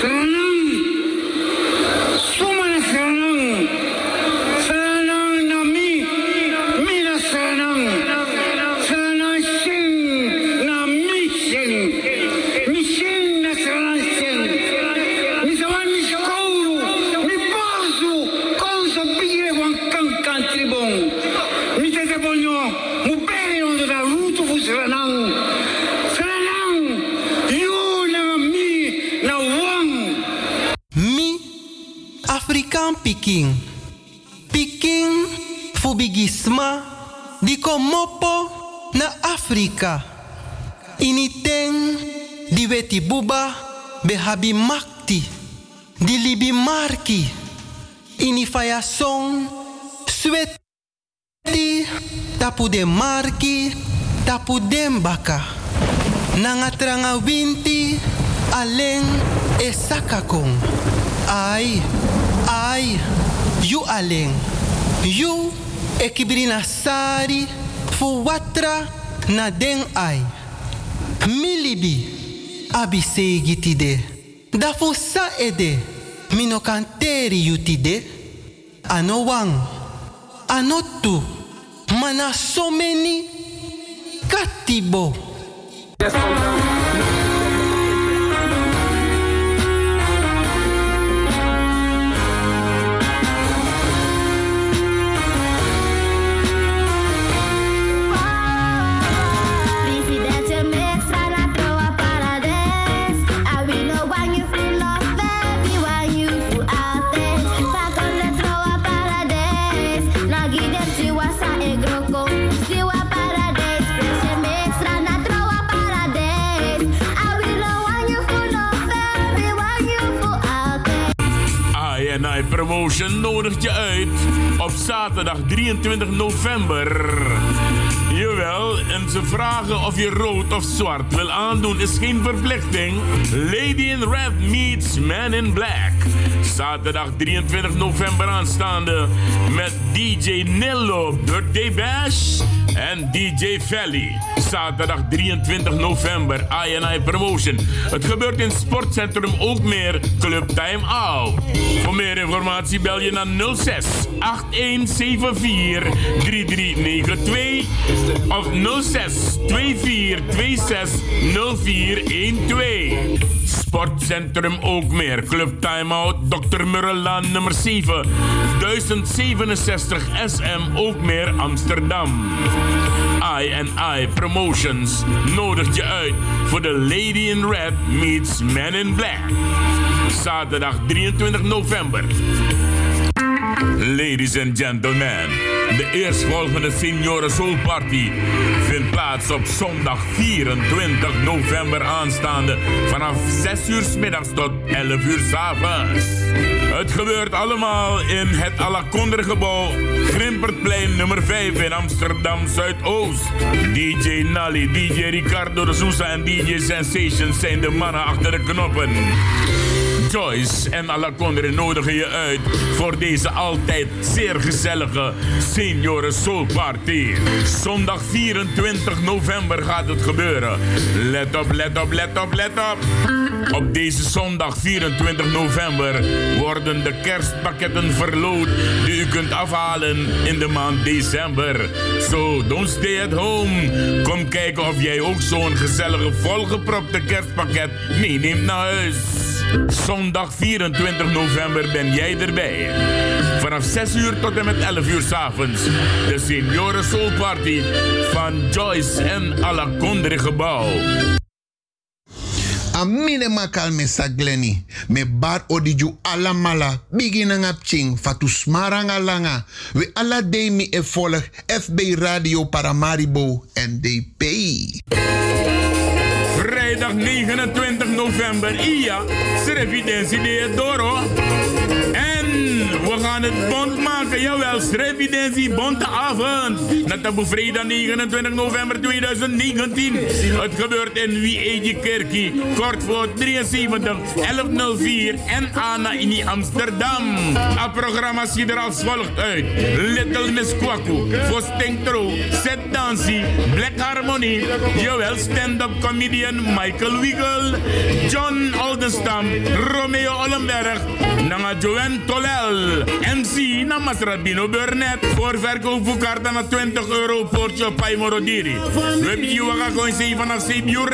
Mm-hmm. Na den ai. Milibi abi segitide. Da fu sa ede mino kanteri yutide. Ano wang, ano tu, many katibo. Promotion nodigt je uit op zaterdag 23 november. Jawel, en ze vragen of je rood of zwart wil aandoen is geen verplichting. Lady in Red meets Man in Black. Zaterdag 23 november aanstaande met DJ Nello Birthday Bash en DJ Valley. Zaterdag 23 november, INI Promotion. Het gebeurt in Sportcentrum ook meer Club Time Out. Voor meer informatie bel je naar 06 8174 3392 of 06 2426 0412. Sportcentrum ook meer. Club Time Out, Dr. Murrelaan nummer 7, 1067 SM ook meer Amsterdam. I and I Promotions nodigt je uit voor de Lady in Red meets Man in Black. Zaterdag 23 november. Ladies and gentlemen, de eerstvolgende Senioren Soul Party vindt plaats op zondag 24 november aanstaande vanaf 6 uur 's middags tot 11 uur 's avonds. Het gebeurt allemaal in het Alakonder gebouw, Grimpertplein nummer 5 in Amsterdam Zuidoost. DJ Nally, DJ Ricardo de Sousa en DJ Sensation zijn de mannen achter de knoppen. Joyce en Alakondre nodigen je uit voor deze altijd zeer gezellige Senioren Soul Party. Zondag 24 november gaat het gebeuren. Let op, let op, let op, let op. Op deze zondag 24 november worden de kerstpakketten verloot die u kunt afhalen in de maand december. So, don't stay at home. Kom kijken of jij ook zo'n gezellige volgepropte kerstpakket meeneemt naar huis. Zondag 24 november ben jij erbij. Vanaf 6 uur tot en met 11 uur s'avonds. De Senioren Soul Party van Joyce en Alakondre Gebouw. Amine makal me sagleni. Me bar odiju ala mala. Bigina ngap ching. Fatu smaranga langa. We ala day mi e volg FB Radio Paramaribo NDP. Vrijdag 29 november, Ia, Srevidensi de Doro. We gaan het bond maken. Jawel, Srevidentie Bonteavond. Net op vrijdag 29 november 2019. Het gebeurt in Wie Kerkie. Kort voor 73 1104 en Anna in Amsterdam. Het programma ziet er als volgt uit. Little Miss Kwaku, voor Tro, Set Dancy, Black Harmony. Jawel, stand-up comedian Michael Wiegel. John Oldenstam, Romeo Ollenberg. Nanga Joanne Tolel. MC na Masrabino Burnett. Voor verkoop voor kaarten naar 20 euro portje Paimorodiri. We hebben je wakker gewoon vanaf 7 uur.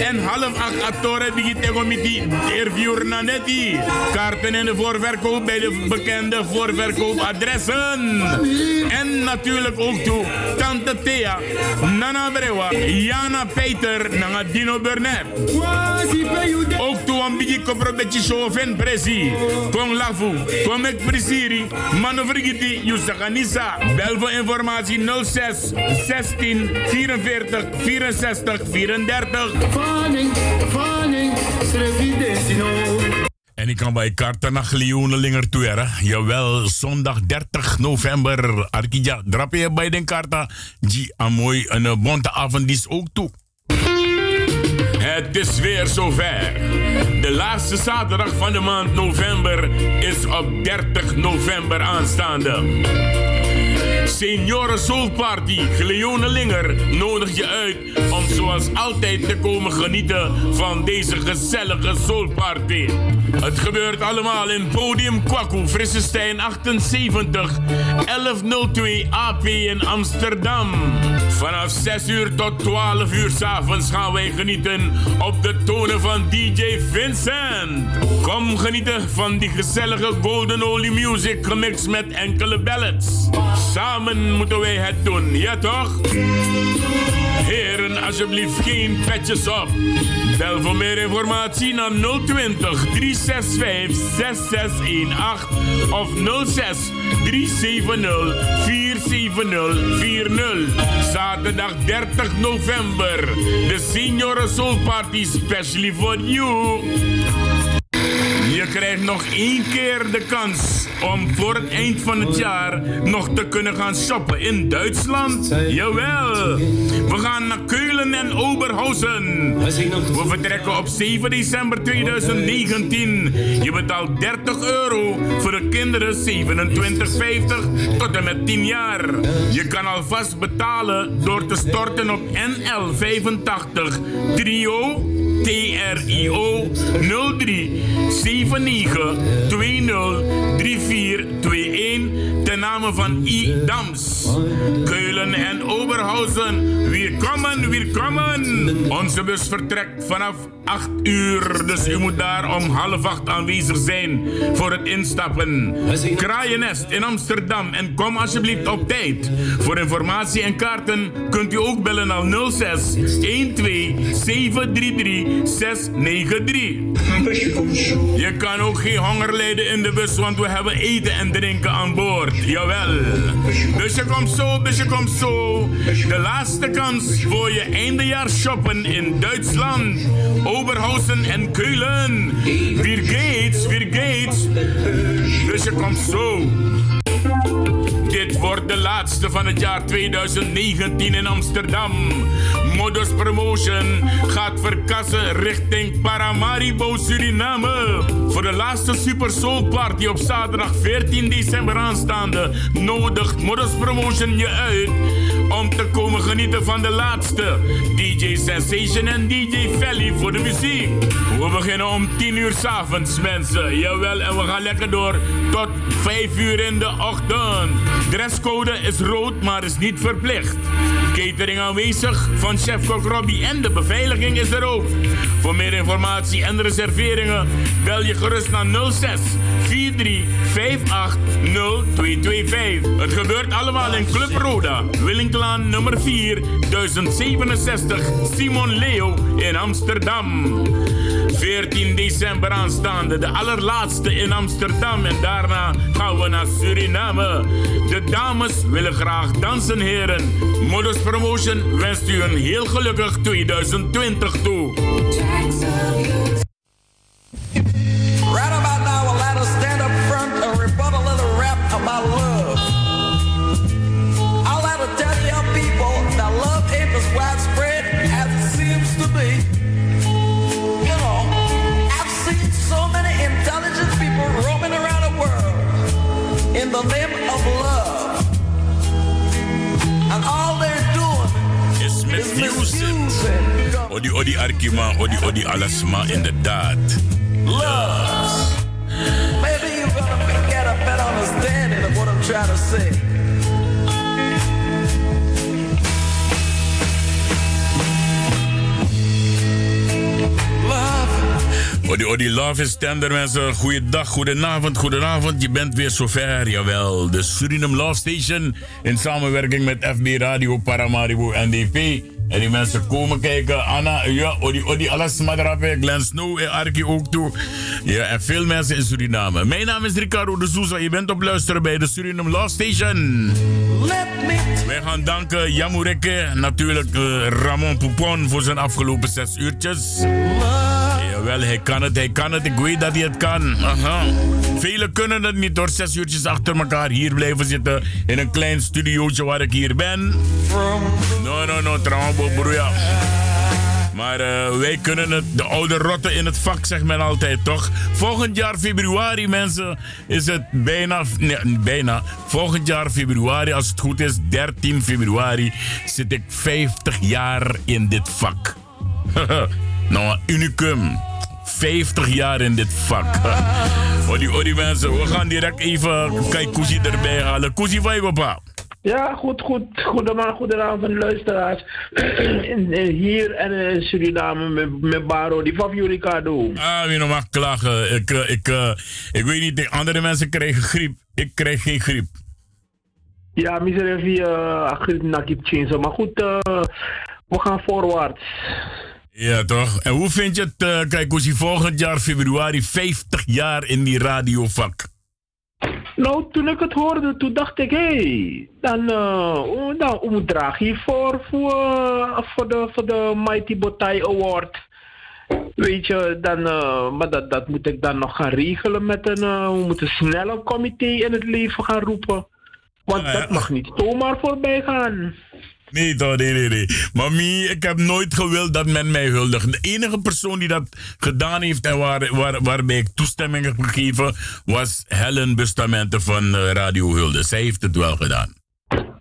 En half 8 actoren die tegen met die interview na netti. Kaarten in de voorverkoop bij de bekende voorverkoopadressen. En natuurlijk ook toe Tante Thea, Nana Brewa, Jana Peter, Nanga Dino Burnett. Ook toe een beetje kopro beetje van presi. Kom lafu, kom ik presiri, manovrigiti, Yusakanisa. Bel voor informatie 06 16 44 64 34. Fanning, fanning, en ik kan bij karten naar Glioenelinger toe, hè. Jawel, zondag 30 november. Arkija, drap je bij de karta. Die een mooi een bonte avond is ook toe. Het is weer zover. De laatste zaterdag van de maand november is op 30 november aanstaande. Senioren Soul Party Linger nodig je uit om zoals altijd te komen genieten van deze gezellige Soul Party. Het gebeurt allemaal in Podium Kwaku, Frissestein 78, 1102 AP in Amsterdam. Vanaf 6 uur tot 12 uur s'avonds gaan wij genieten op de tonen van DJ Vincent. Kom genieten van die gezellige Golden Holy Music gemixt met enkele ballads. Moeten wij het doen, ja toch? Heren, alsjeblieft geen petjes op. Bel voor meer informatie naar 020 365 6618 of 06 370 47040. Zaterdag 30 november. De Senioren Soul Party specially for you. Je krijgt nog één keer de kans om voor het eind van het jaar nog te kunnen gaan shoppen in Duitsland. Jawel. We gaan naar Keulen en Oberhausen. We vertrekken op 7 december 2019. Je betaalt 30 euro voor de kinderen 27,50 tot en met 10 jaar. Je kan alvast betalen door te storten op NL85 Trio TRIO 03 79 20 34 21 namen van I. Dams, Keulen en Oberhausen. Weer komen, komen. Onze bus vertrekt vanaf 8 uur, dus u moet daar om half acht aanwezig zijn voor het instappen. Kraaienest in Amsterdam en kom alsjeblieft op tijd. Voor informatie en kaarten kunt u ook bellen al 06 12 733 693. Je kan ook geen honger lijden in de bus, want we hebben eten en drinken aan boord. Jawel. Dus je komt zo, dus je komt zo. De laatste kans voor je eindejaars shoppen in Duitsland, Oberhausen en Keulen. Weer gates, weer gates. Dus je komt zo. Dit wordt de laatste van het jaar 2019 in Amsterdam. Modus Promotion gaat verkassen richting Paramaribo, Suriname. Voor de laatste Super Soul Party op zaterdag 14 december aanstaande nodigt Modus Promotion je uit om te komen genieten van de laatste DJ Sensation en DJ Valley voor de muziek. We beginnen om 10 uur s'avonds, mensen. Jawel, en we gaan lekker door tot 5 uur in de ochtend. Dresscode is rood, maar is niet verplicht. Catering aanwezig van chef-kok Robbie en de beveiliging is er ook. Voor meer informatie en reserveringen bel je gerust naar 06 43 58 0225. Het gebeurt allemaal in Club Roda, Willinklaan nummer 4, 1067 Simon Leo in Amsterdam. 14 december aanstaande, de allerlaatste in Amsterdam. En daarna gaan we naar Suriname. De dames willen graag dansen, heren. Modus Promotion wenst u een heel gelukkig 2020 toe. the name of love. And all they're doing is misusing. Odi odi argima, odi odi alasma in the inderdaad. Love. Maybe you gotta get a better understanding of what I'm trying to say. Odi Odi Love is tender mensen. Goeiedag, goedenavond, goedenavond. Je bent weer zover, jawel. De Suriname Love Station in samenwerking met FB Radio Paramaribo NDP. En die mensen komen kijken. Anna, ja, Odi Odi alles madrape. Glenn Snow en Arki ook toe. Ja, en veel mensen in Suriname. Mijn naam is Ricardo de Souza. Je bent op luisteren bij de Suriname Love Station. Let me Wij gaan danken Jamureke, natuurlijk eh, Ramon Poupon voor zijn afgelopen zes uurtjes. Jawel, hij kan het, hij kan het. Ik weet dat hij het kan. Aha. Velen kunnen het niet door zes uurtjes achter elkaar hier blijven zitten in een klein studiootje waar ik hier ben. No, no, no, trouwens, broeia. Maar eh, wij kunnen het, de oude rotten in het vak, zegt men altijd, toch? Volgend jaar februari, mensen, is het bijna, nee, bijna. Volgend jaar februari, als het goed is, 13 februari, zit ik 50 jaar in dit vak. nou, unicum. 50 jaar in dit vak. Odi, odi mensen, we gaan direct even kijk Kuzi erbij halen. Kuzi, van je papa? Ja, goed, goed. Goedemorgen, goedenavond, luisteraars. in, hier en in Suriname met, met Baro, die van Ricardo. Ah, wie nog mag klagen. Ik, eh, ik, eh, ik weet niet, de andere mensen krijgen griep. Ik krijg geen griep. Ja, miserie via griep nakip chinsen. Maar goed, eh, we gaan voorwaarts. Ja, toch? En hoe vind je het, eh, kijk, als je volgend jaar februari 50 jaar in die radiovak? Nou, toen ik het hoorde, toen dacht ik, hé, hey, dan, uh, dan hoe draag je voor, voor, voor, de, voor de Mighty Botai Award. Weet je, dan, uh, maar dat, dat moet ik dan nog gaan regelen met een, uh, we moeten snel een comité in het leven gaan roepen. Want ja. dat mag niet zomaar voorbij gaan. Nee, toch? Nee, nee, nee. Mami, ik heb nooit gewild dat men mij huldigt. De enige persoon die dat gedaan heeft en waar, waar, waarbij ik toestemming heb gegeven, was Helen Bustamante van eh, Radio Hulde. Zij heeft het wel gedaan.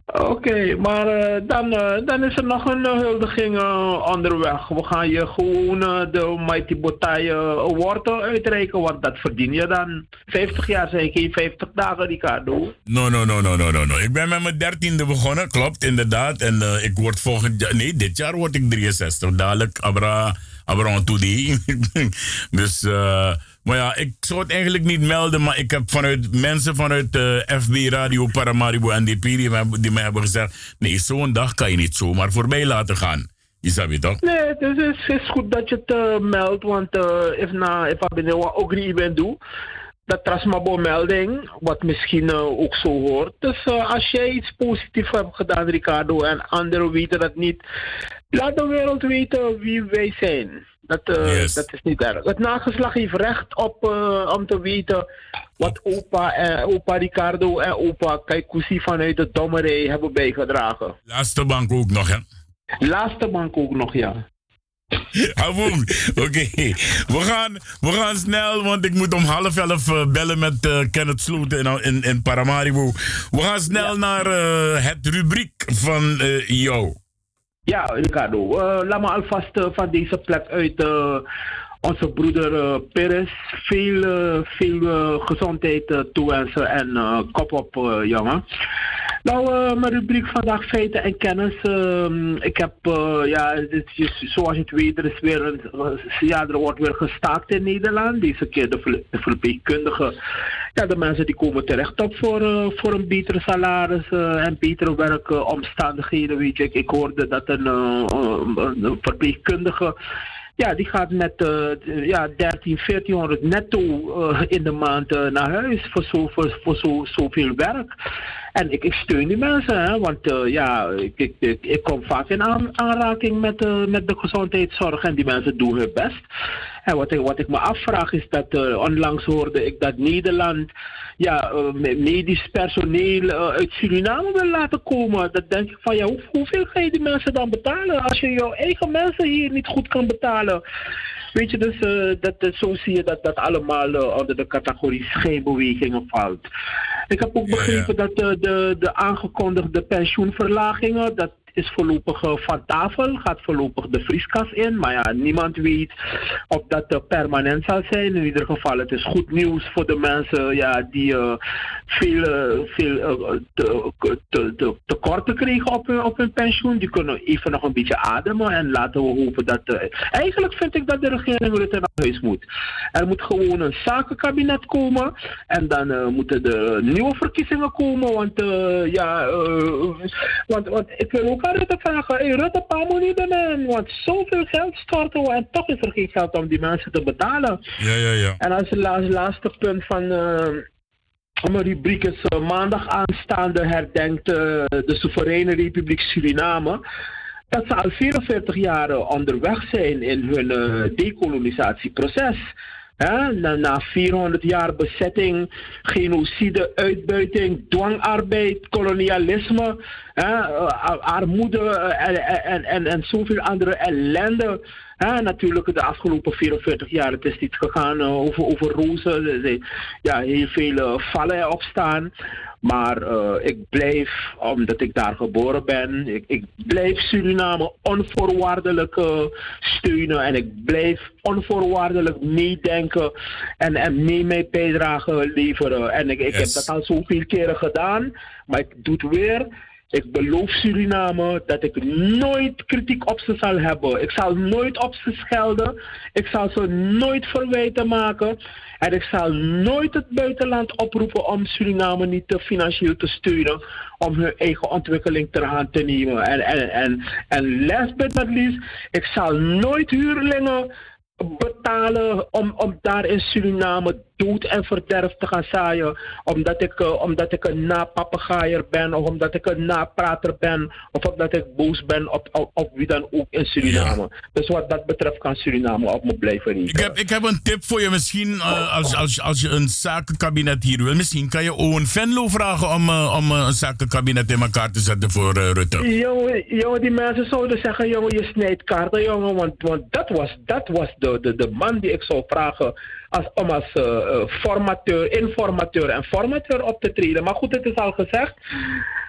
Oké, maar eh, dan, eh, dan is er nog een eh, huldiging eh, onderweg. We gaan je gewoon eh, de Mighty Botai eh, Award eh, uitreiken, want dat verdien je dan. 50 jaar zijn geen 50 dagen, Ricardo. No, no, no, no, no, no, no. Ik ben met mijn dertiende begonnen, klopt, inderdaad. En eh, ik word volgend jaar, nee, dit jaar word ik 63. Dadelijk, Abra, Abra Toedi. dus, eh, maar ja, ik zou het eigenlijk niet melden, maar ik heb vanuit mensen vanuit eh, FB Radio Paramaribo NDP die die mij hebben gezegd: nee, zo'n dag kan je niet zomaar voorbij laten gaan. Je toch? Nee, het is, is, goed dat je het eh, meldt, want eh if na, if wat ook niet ben doe, dat trasmabo melding, wat misschien ook zo hoort. Dus als jij iets positiefs hebt gedaan, Ricardo, en anderen weten dat niet, laat de wereld weten wie wij zijn. Dat, eh, Yes. dat is niet erg. Het nageslag heeft recht op eh, om te weten wat opa, en, opa Ricardo en opa Kaikousi vanuit de dommerij hebben bijgedragen. Laatste bank ook nog, hè? Laatste bank ook nog, ja. Aboom. Oké, we, gaan, we gaan snel, want ik moet om half elf eh, bellen met eh, Kenneth Sloten in, in, in Paramaribo. We gaan snel naar eh, het rubriek van eh, jou. Ja, Ricardo. eh, laat me alvast eh, van deze plek uit eh, onze broeder eh Perez veel, eh, veel eh, gezondheid toewensen en kop op, jongen. Nou, mijn rubriek vandaag feiten en kennis. ehm, ik heb, ja, het is, zoals je het weet, er is weer een, ja, er wordt weer gestaakt in Nederland. Deze keer de, de verpleegkundigen. Ja, de mensen die komen terecht op voor, voor een betere salaris en betere werkomstandigheden. Weet je, ik, hoorde dat een- een verpleegkundige ja, die gaat met eh, ja, 13, 1400 netto eh, in de maand eh, naar huis voor, zo, voor, voor zo, zoveel werk. En ik, ik steun die mensen, hè, want ja, ik, ik, ik, kom vaak in aan, aanraking met, met de gezondheidszorg en die mensen doen hun best. En wat ik, wat ik me afvraag is dat onlangs hoorde ik dat Nederland ja, eh, me- medisch personeel eh, uit Suriname wil laten komen. Dat denk ik van ja, hoe, hoeveel ga je die mensen dan betalen als je jouw eigen mensen hier niet goed kan betalen? Weet je, dus eh, dat, zo zie je dat dat allemaal onder de categorie schijnbewegingen valt. Ik heb ook begrepen ja. dat eh, de, de aangekondigde pensioenverlagingen, dat is voorlopig eh, van tafel, gaat voorlopig de vrieskas in. Maar ja, niemand weet of dat eh, permanent zal zijn. In ieder geval, het is goed nieuws voor de mensen ja, die eh, veel, eh, veel eh, te, te, te, tekorten kregen op hun, op hun pensioen. Die kunnen even nog een beetje ademen. En laten we hopen dat. eh, eigenlijk vind ik dat de regering Rutte naar huis moet. Er moet gewoon een zakenkabinet komen. En dan eh, moeten er nieuwe verkiezingen komen. Want uh, ja, uh, want, want ik wil ook aan Rutte vragen. Hey, Rutte, paar miljoen man. Want zoveel geld storten we en toch is er geen geld om die mensen te betalen. Ja, ja, ja. En als, als laatste punt van uh, mijn rubriek is uh, maandag aanstaande herdenkt uh, de soevereine Republiek Suriname. Dat ze al 44 jaar onderweg zijn in hun decolonisatieproces. Na, na 400 jaar bezetting, genocide, uitbuiting, dwangarbeid, kolonialisme, armoede en, en, en, en zoveel andere ellende. Natuurlijk de afgelopen 44 jaar, het is niet gegaan uh, over, over rozen. Ja, heel veel uh, vallen opstaan. Maar uh, ik blijf, omdat ik daar geboren ben, ik, ik blijf Suriname onvoorwaardelijk steunen. En ik blijf onvoorwaardelijk meedenken en, en mee mijn bijdrage leveren. En ik, ik yes. heb dat al zoveel keren gedaan, maar ik doe het weer. Ik beloof Suriname dat ik nooit kritiek op ze zal hebben. Ik zal nooit op ze schelden. Ik zal ze nooit verwijten maken. En ik zal nooit het buitenland oproepen om Suriname niet te financieel te steunen. Om hun eigen ontwikkeling ter hand te nemen. En, en, en, en last but not least, ik zal nooit huurlingen betalen om, om daar in Suriname dood en verderf te gaan zaaien. Omdat ik, uh, omdat ik een napapegaaier ben, of omdat ik een naprater ben, of omdat ik boos ben op, op, op wie dan ook in Suriname. Ja. Dus wat dat betreft kan Suriname op me blijven richten. Ik heb, ik heb een tip voor je. Misschien uh, als, als, als je een zakenkabinet hier wil, misschien kan je Owen Venlo vragen om, uh, om een zakenkabinet in elkaar te zetten voor Rutte. Jongen, jongen, die mensen zouden zeggen, jongen, je snijdt kaarten, jongen. Want, want dat was, dat was de, de, de man die ik zou vragen als, om als uh, formateur, informateur en formateur op te treden. Maar goed, het is al gezegd.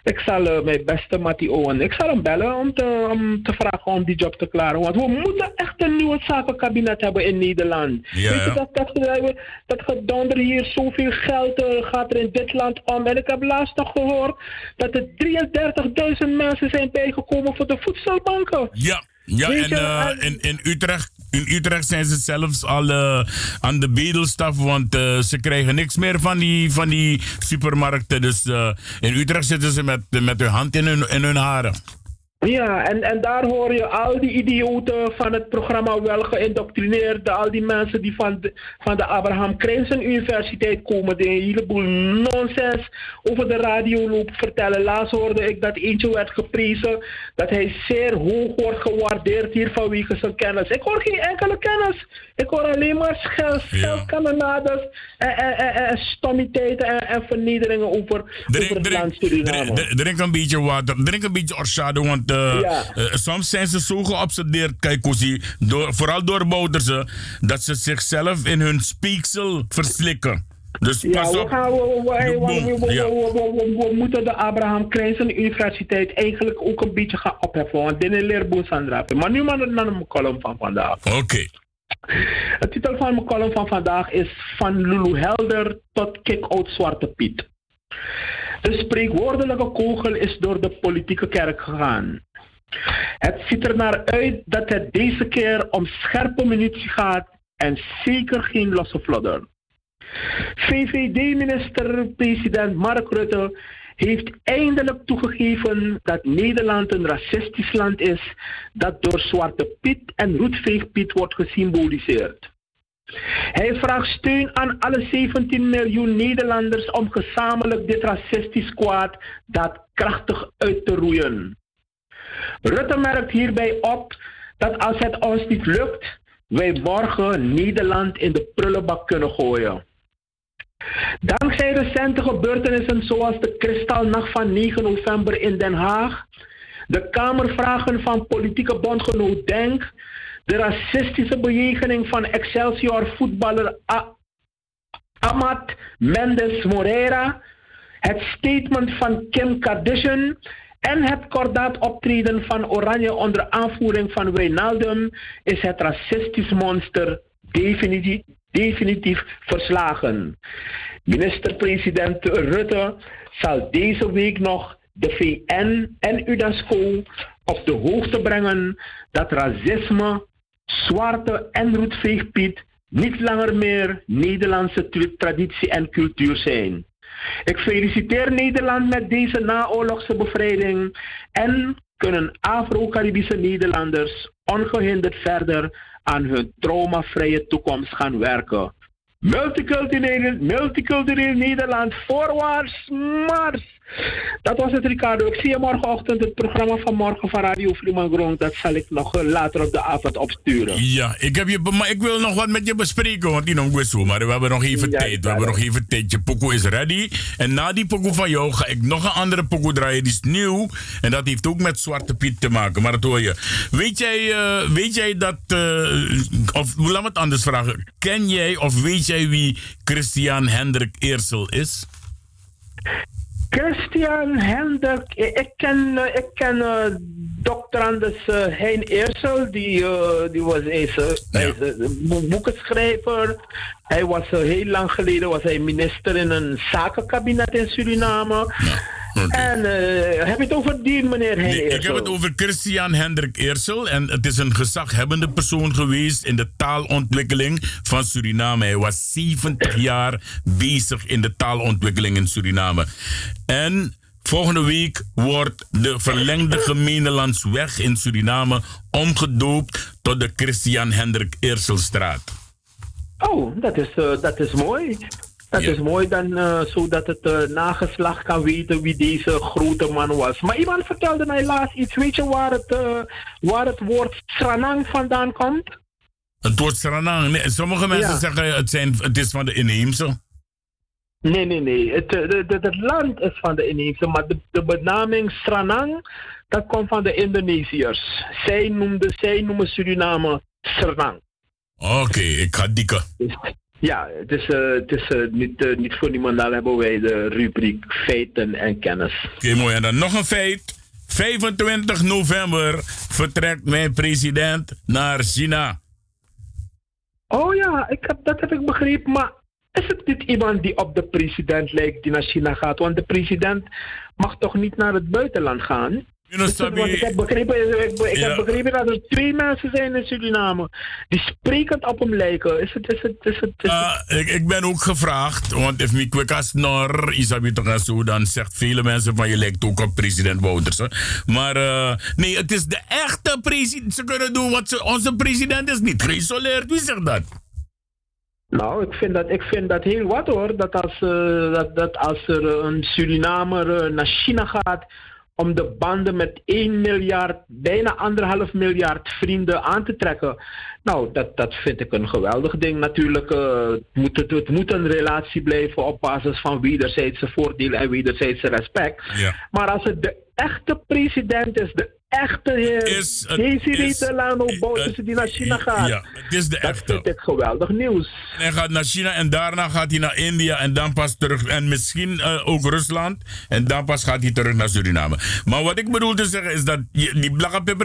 Ik zal uh, mijn beste Mattie Owen, ik zal hem bellen om te, om te vragen om die job te klaren. Want we moeten echt een nieuw zakenkabinet hebben in Nederland. Ja, Weet je, dat, dat, dat gedonder hier, zoveel geld gaat er in dit land om. En ik heb laatst nog gehoord dat er 33.000 mensen zijn bijgekomen voor de voedselbanken. Ja. Ja, en uh, in, in, Utrecht, in Utrecht zijn ze zelfs al uh, aan de bedelstaf, want uh, ze krijgen niks meer van die, van die supermarkten. Dus in Utrecht zitten ze met, met hun hand in hun, in hun haren. Ja, en, en daar hoor je al die idioten van het programma wel geïndoctrineerd. Al die mensen die van de, van de Abraham Krijnsen Universiteit komen, die een heleboel nonsens over de radio lopen vertellen. Laatst hoorde ik dat eentje werd geprezen, dat hij zeer hoog wordt gewaardeerd hier vanwege zijn kennis. Ik hoor geen enkele kennis. Ik hoor alleen maar schel, schelkanonades en, en, en, en stommiteiten en, en vernederingen over, drink, over het drink, land Suriname. Drink, drink een beetje water, drink een beetje orsado, want uh, Ja. uh, soms zijn ze zo geobsedeerd, Kaikosi, door, vooral door Bouterse, dat ze zichzelf in hun speeksel verslikken. Dus Ja, pas we, op. gaan, we, Ja. moeten de Abraham Krijnsen Universiteit eigenlijk ook een beetje gaan opheffen. Want dit is leerboel Sandra. Maar nu maar naar mijn column van vandaag. Oké. De titel van mijn column van vandaag is Van Lulu Helder tot kick-out Zwarte Piet. De spreekwoordelijke kogel is door de politieke kerk gegaan. Het ziet er naar uit dat het deze keer om scherpe munitie gaat en zeker geen losse vlodder. VVD-minister-president Mark Rutte heeft eindelijk toegegeven dat Nederland een racistisch land is dat door Zwarte Piet en Roetveegpiet wordt gesymboliseerd. Hij vraagt steun aan alle 17 miljoen Nederlanders om gezamenlijk dit racistisch kwaad daadkrachtig uit te roeien. Rutte merkt hierbij op dat als het ons niet lukt, wij morgen Nederland in de prullenbak kunnen gooien. Dankzij recente gebeurtenissen zoals de Kristalnacht van 9 november in Den Haag, de Kamervragen van politieke bondgenoot Denk, de racistische bejegening van Excelsior voetballer A- Amat Mendes Moreira, het statement van Kim Kardashian en het kordaat optreden van Oranje onder aanvoering van Wijnaldum is het racistisch monster definitief, definitief verslagen. Minister-president Rutte zal deze week nog de VN en UNESCO op de hoogte brengen dat racisme, zwarte en roetveegpiet niet langer meer Nederlandse traditie en cultuur zijn. Ik feliciteer Nederland met deze naoorlogse bevrijding en kunnen Afro-Caribische Nederlanders ongehinderd verder aan hun traumavrije toekomst gaan werken. Multicultureel, multicultureel Nederland, voorwaarts, mars! Dat was het, Ricardo. Ik zie je morgenochtend. Het programma van morgen van Radio Fremangron, dat zal ik nog eh, later op de avond opsturen. Ja, ik, heb je, maar ik wil nog wat met je bespreken, want die nog zo, maar we hebben nog even Ja, tijd. We hebben nog even tijd. Je pokoe is ready. En na die pokoe van jou ga ik nog een andere pokoe draaien. Die is nieuw. En dat heeft ook met Zwarte Piet te maken. Maar dat hoor je. Weet jij, eh, weet jij dat... eh, of laat me het anders vragen. Ken jij of weet jij wie Christian Hendrik Eersel is? Christian Hendrik, ik ken, ik ken eh, dokter Anders eh, Hein Eersel, die, die was eens, boekenschrijver. Hij was heel lang geleden was hij minister in een zakenkabinet in Suriname. En eh, heb je het over die meneer Hein Nee, ik heb het over Christian Hendrik Eersel. En het is een gezaghebbende persoon geweest in de taalontwikkeling van Suriname. Hij was 70 jaar bezig in de taalontwikkeling in Suriname. En volgende week wordt de verlengde gemeenelandsweg in Suriname omgedoopt tot de Christian Hendrik Eerselstraat. Oh, dat is, eh, dat is mooi. Dat Ja. is mooi, dan, eh, zodat het eh, nageslacht kan weten wie deze grote man was. Maar iemand vertelde mij laatst iets. Weet je waar het, eh, waar het woord Sranang vandaan komt? Het woord Saranang. Nee, sommige mensen Ja. zeggen het, zijn, het is van de inheemse. Nee, nee, nee. Het, het land is van de inheemse, maar de, de benaming Sranang, dat komt van de Indonesiërs. Zij, noemden, zij noemen Suriname Sranang. Oké, ik ga dikken. Ja, het is, eh, het is eh, niet, eh, niet voor niemand. Daar hebben wij de rubriek feiten en kennis. Oké, mooi. En dan nog een feit. 25 november vertrekt mijn president naar China. Oh ja, ik heb, dat heb ik begrepen. Maar is het niet iemand die op de president lijkt die naar China gaat? Want de president mag toch niet naar het buitenland gaan? Ik heb begrepen, ik, ik Ja. heb begrepen dat er twee mensen zijn in Suriname die sprekend op hem lijken. Is het, is het, is het, is het- ik, ik ben ook gevraagd, want if me quick as nor, Isabi zo, dan zegt vele mensen van je lijkt ook op president Wouters. hè. Maar eh, nee, het is de echte president. Ze kunnen doen wat ze. Onze president is niet geïsoleerd. Wie zegt dat? Nou, ik vind dat, ik vind dat heel wat hoor. Dat als, eh, dat, dat als er een Surinamer eh, naar China gaat om de banden met 1 miljard, bijna anderhalf miljard vrienden aan te trekken. Nou, dat, dat vind ik een geweldig ding. Natuurlijk eh, het moet het, het moet een relatie blijven op basis van wederzijdse voordelen en wederzijdse respect. Ja. Maar als het de echte president is, de echte heer Is Desiree is- Delano eh, Bouterse die naar China gaat. Ja, het is de Dat echte. vind ik geweldig nieuws. Hij gaat naar China en daarna gaat hij naar India en dan pas terug. En misschien eh, ook Rusland. En dan pas gaat hij terug naar Suriname. Maar wat ik bedoel te zeggen is dat die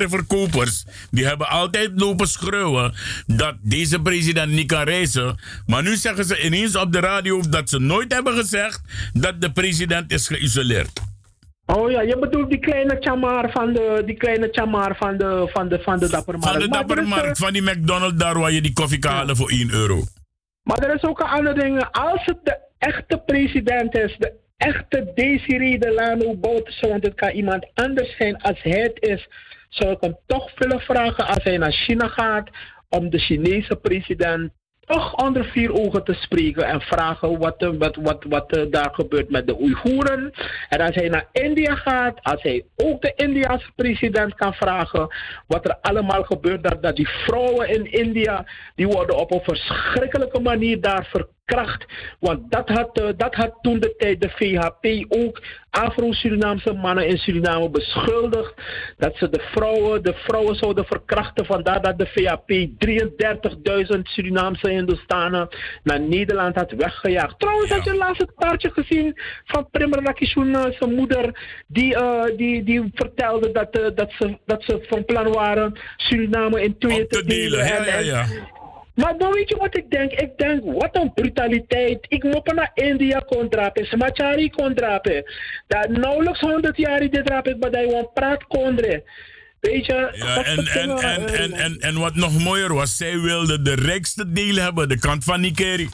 verkopers die hebben altijd lopen schreeuwen dat deze president niet kan reizen. Maar nu zeggen ze ineens op de radio dat ze nooit hebben gezegd dat de president is geïsoleerd. Oh ja, je bedoelt die kleine chamar van de, die kleine chamar van de, van de, van de dappermarkt. Van de er dappermarkt, van die McDonald's daar waar je die koffie kan halen voor 1 euro. Maar er is ook een ander ding. Als het de echte president is, de echte Desiree Delano Bouterse, want het kan iemand anders zijn als hij het is, zou ik hem toch willen vragen als hij naar China gaat om de Chinese president toch onder vier ogen te spreken en vragen wat, er- wat, wat, wat er daar gebeurt met de Oeigoeren. En als hij naar India gaat, als hij ook de Indiase president kan vragen wat er allemaal gebeurt, dat, dat die vrouwen in India, die worden op een verschrikkelijke manier daar ver, verkracht. Want dat had, eh, dat had toen de tijd de VHP ook Afro-Surinaamse mannen in Suriname beschuldigd. Dat ze de vrouwen, de vrouwen zouden verkrachten. Vandaar dat de VHP 33.000 Surinaamse Hindustanen naar Nederland had weggejaagd. Trouwens, Ja. had je laatst het kaartje gezien van Prima Rakishun, eh, zijn moeder, die, eh, die, die vertelde dat, eh, dat, ze, dat ze van plan waren Suriname in tweeën te delen, ja, en- ja, en- ja. Maar dan weet je wat ik denk? Ik denk, wat een brutaliteit. Ik moet naar India kontrapen, Samachari kontrapen. Dat nauwelijks 100 jaar dit rap ik, maar dat je praat kondre. Weet je? Ja, en, en, en, en, en, en wat nog mooier was, zij wilde de rijkste deel hebben, de kant van Nikeri.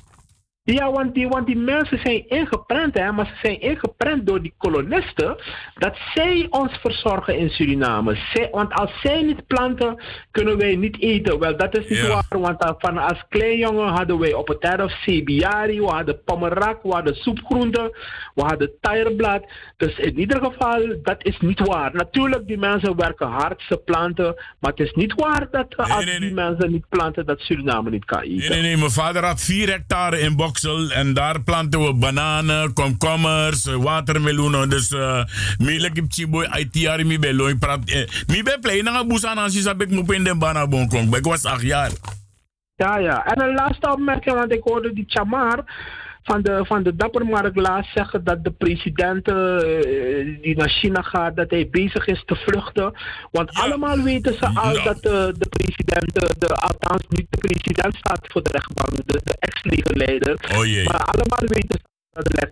Ja, want die, want die mensen zijn ingeprent, hè, maar ze zijn ingeprent door die kolonisten, dat zij ons verzorgen in Suriname. Zij, want als zij niet planten, kunnen wij niet eten. Wel, dat is niet waar, want uh, van als klein jongen hadden wij op het erf cebiari, we hadden pomerak, we hadden soepgroenten, we hadden tijgerblad. Dus in ieder geval, dat is niet waar. Natuurlijk, die mensen werken hard, ze planten, maar het is niet waar dat Nee, als nee, die nee. mensen niet planten, dat Suriname niet kan eten. Nee, nee, nee. Mijn vader had vier hectare in En daar planten we bananen, komkommers, eh, watermeloenen. Dus uh, mi kip chiboy ITR mi belo. Ik praat. eh, Mi ben play na busan in de banabon kom. Ik was acht jaar. Ja, ja. En een laatste opmerking, want ik hoorde die Chamar van de, van de Dappermarkt laatst zeggen dat de president eh, die naar China gaat, dat hij bezig is te vluchten. Want Ja. allemaal weten ze al dat de, de president, de, de- althans niet de president staat voor de rechtbank, de, de ex-legerleider. Oh. Maar allemaal weten ze de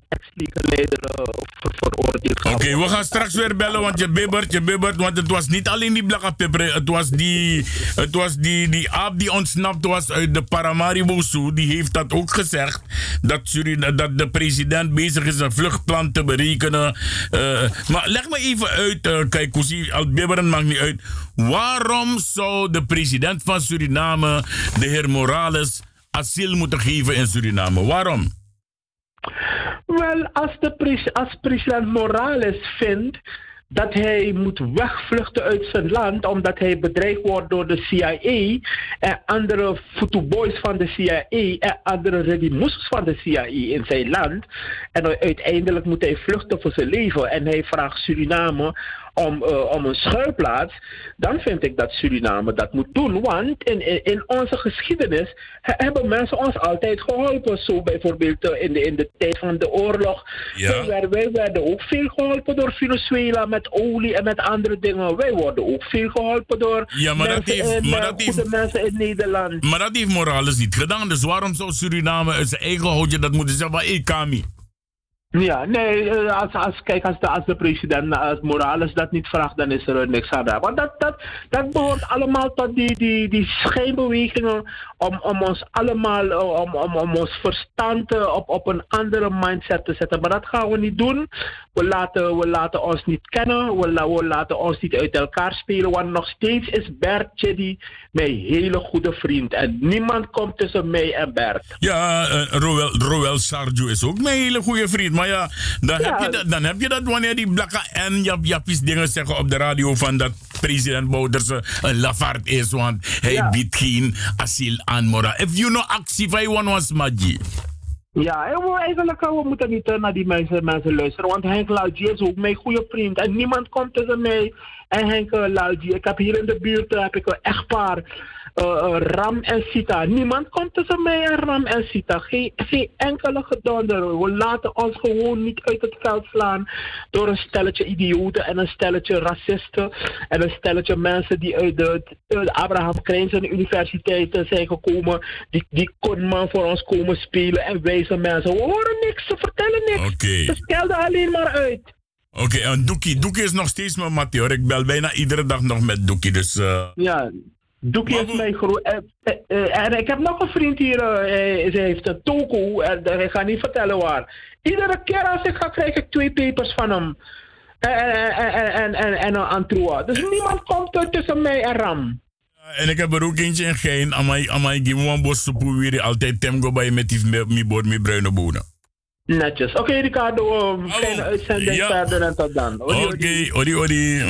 eh, ver, veroordeeld Oké, we gaan straks weer bellen, want je bibbert, je bibbert. Want het was niet alleen die blakke pepper. Het was die, het was die, die aap die ontsnapt was uit de Paramaribo. Die heeft dat ook gezegd. Dat, dat de president bezig is een vluchtplan te berekenen. Eh, maar leg me even uit, uh, kijk, Koesie, al bibberen maakt niet uit. Waarom zou de president van Suriname, de heer Morales, asiel moeten geven in Suriname? Waarom? Wel, als, de president Morales vindt dat hij moet wegvluchten uit zijn land omdat hij bedreigd wordt door de CIA en andere boys van de CIA en andere redimus van de CIA in zijn land. En uiteindelijk moet hij vluchten voor zijn leven en hij vraagt Suriname om, uh, om een schuilplaats, dan vind ik dat Suriname dat moet doen. Want in, in, in onze geschiedenis he- hebben mensen ons altijd geholpen. Zo bijvoorbeeld uh, in, de, in de tijd van de oorlog. Ja. Wij, werden, wij werden ook veel geholpen door Venezuela met olie en met andere dingen. Wij worden ook veel geholpen door Ja, maar dat mensen heeft- in, maar uh, dat heeft- goede mensen in Nederland. Maar dat heeft Morales niet gedaan. Dus waarom zou Suriname uit zijn eigen houtje dat moeten zeggen van ik Kami? Ja, nee, eh, als, als, kijk, als de, president, als Morales dat niet vraagt, dan is er eh, niks aan de hand. Want dat, dat, dat behoort allemaal tot die, die, die schijnbewegingen om, om ons allemaal, eh, om, om, om ons verstand eh, op, op een andere mindset te zetten. Maar dat gaan we niet doen. We laten, we laten ons niet kennen, we, la- we laten ons niet uit elkaar spelen. Want nog steeds is Bert Chedi mijn hele goede vriend. En niemand komt tussen mij en Bert. Ja, uh, Roel, Roel Sarju is ook mijn hele goede vriend. Maar ja, dan, Ja. Heb, je dat, dan heb je dat wanneer die blakke en Jap Jappies dingen zeggen op de radio van dat president Bouderse een lafaard is. Want hij Ja. biedt geen asiel aan Mora. If you know actie van je was Maggi. Ja, we, eigenlijk eh, we moeten niet eh, naar die mensen, mensen luisteren. Want Henk Lalji is ook mijn goede vriend. En niemand komt tussen mij en Henk uh, Lalji. Ik heb hier in de buurt eh, heb ik een echtpaar. Eh, eh, Ram en Sita. Niemand komt tussen mij en Ram en Sita. Geen, geen enkele gedonder. We laten ons gewoon niet uit het veld slaan door een stelletje idioten en een stelletje racisten en een stelletje mensen die uit de, de Abraham Krijnsen Universiteit zijn gekomen. Die, die kon maar voor ons komen spelen en wijze mensen. We horen niks, ze vertellen niks. Oké. Ze stelden alleen maar uit. Oké, en Doekie. Doekie is nog steeds mijn mattie hoor. Ik bel bijna iedere dag nog met Doekie. Dus eh, Ja, Doekie Maar is hoe- mijn groep. en ik heb nog een vriend hier, eh, ze heeft een toko, en ik ga niet vertellen waar. Iedere keer als ik ga, krijg ik twee papers van hem. En, en, en, en, een. Dus niemand komt er tussen mij en Ram. En ik heb er ook eentje in Gein. Amai, amai, one bos soepoe weer. Altijd temgo bij met die me- mi bruine bonen. Netjes. Oké, Ricardo, geen uitzending Ja. verder en tot dan. Oké, odi, odi.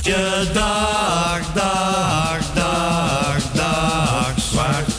Je dag, dag, dag, dag, zwarte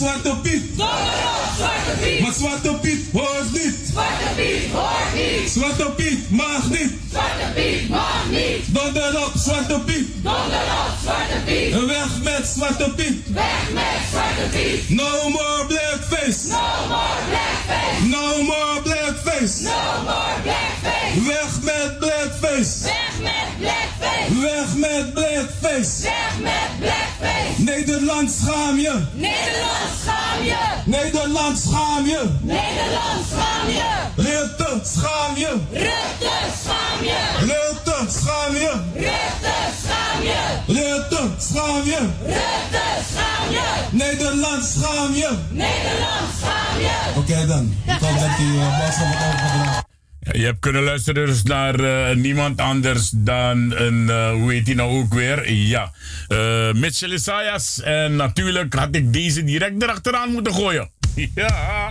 Zwarte Piet. Donder op Zwarte Piet. Maar Zwarte Piet hoort niet. Zwarte Piet hoort niet. Zwarte Piet mag niet. Zwarte Piet mag niet. Donder op Zwarte Piet. Donder op Zwarte Piet. Weg met Zwarte Piet. Weg met Zwarte Piet. No more blackface. No more blackface. No more blackface. No more blackface. Weg met blackface. Weg met blackface. Weg met blackface. Weg met blackface. Nederland schaam je. Nederland schaam je. Nederland schaam je. Nederland schaam je. Rutte schaam je. Rutte schaam je. Rutte schaam je. Rutte schaam je. Rutte schaam je. Rutte schaam je. Nederland schaam je. Nederland schaam je. Oké dan. Ik hoop dat die uh, boodschap wordt overgedragen. Je hebt kunnen luisteren dus naar eh, niemand anders dan een, eh, hoe heet die nou ook weer? Ja, uh, Mitchell Isaias. En natuurlijk had ik deze direct erachteraan moeten gooien. ja.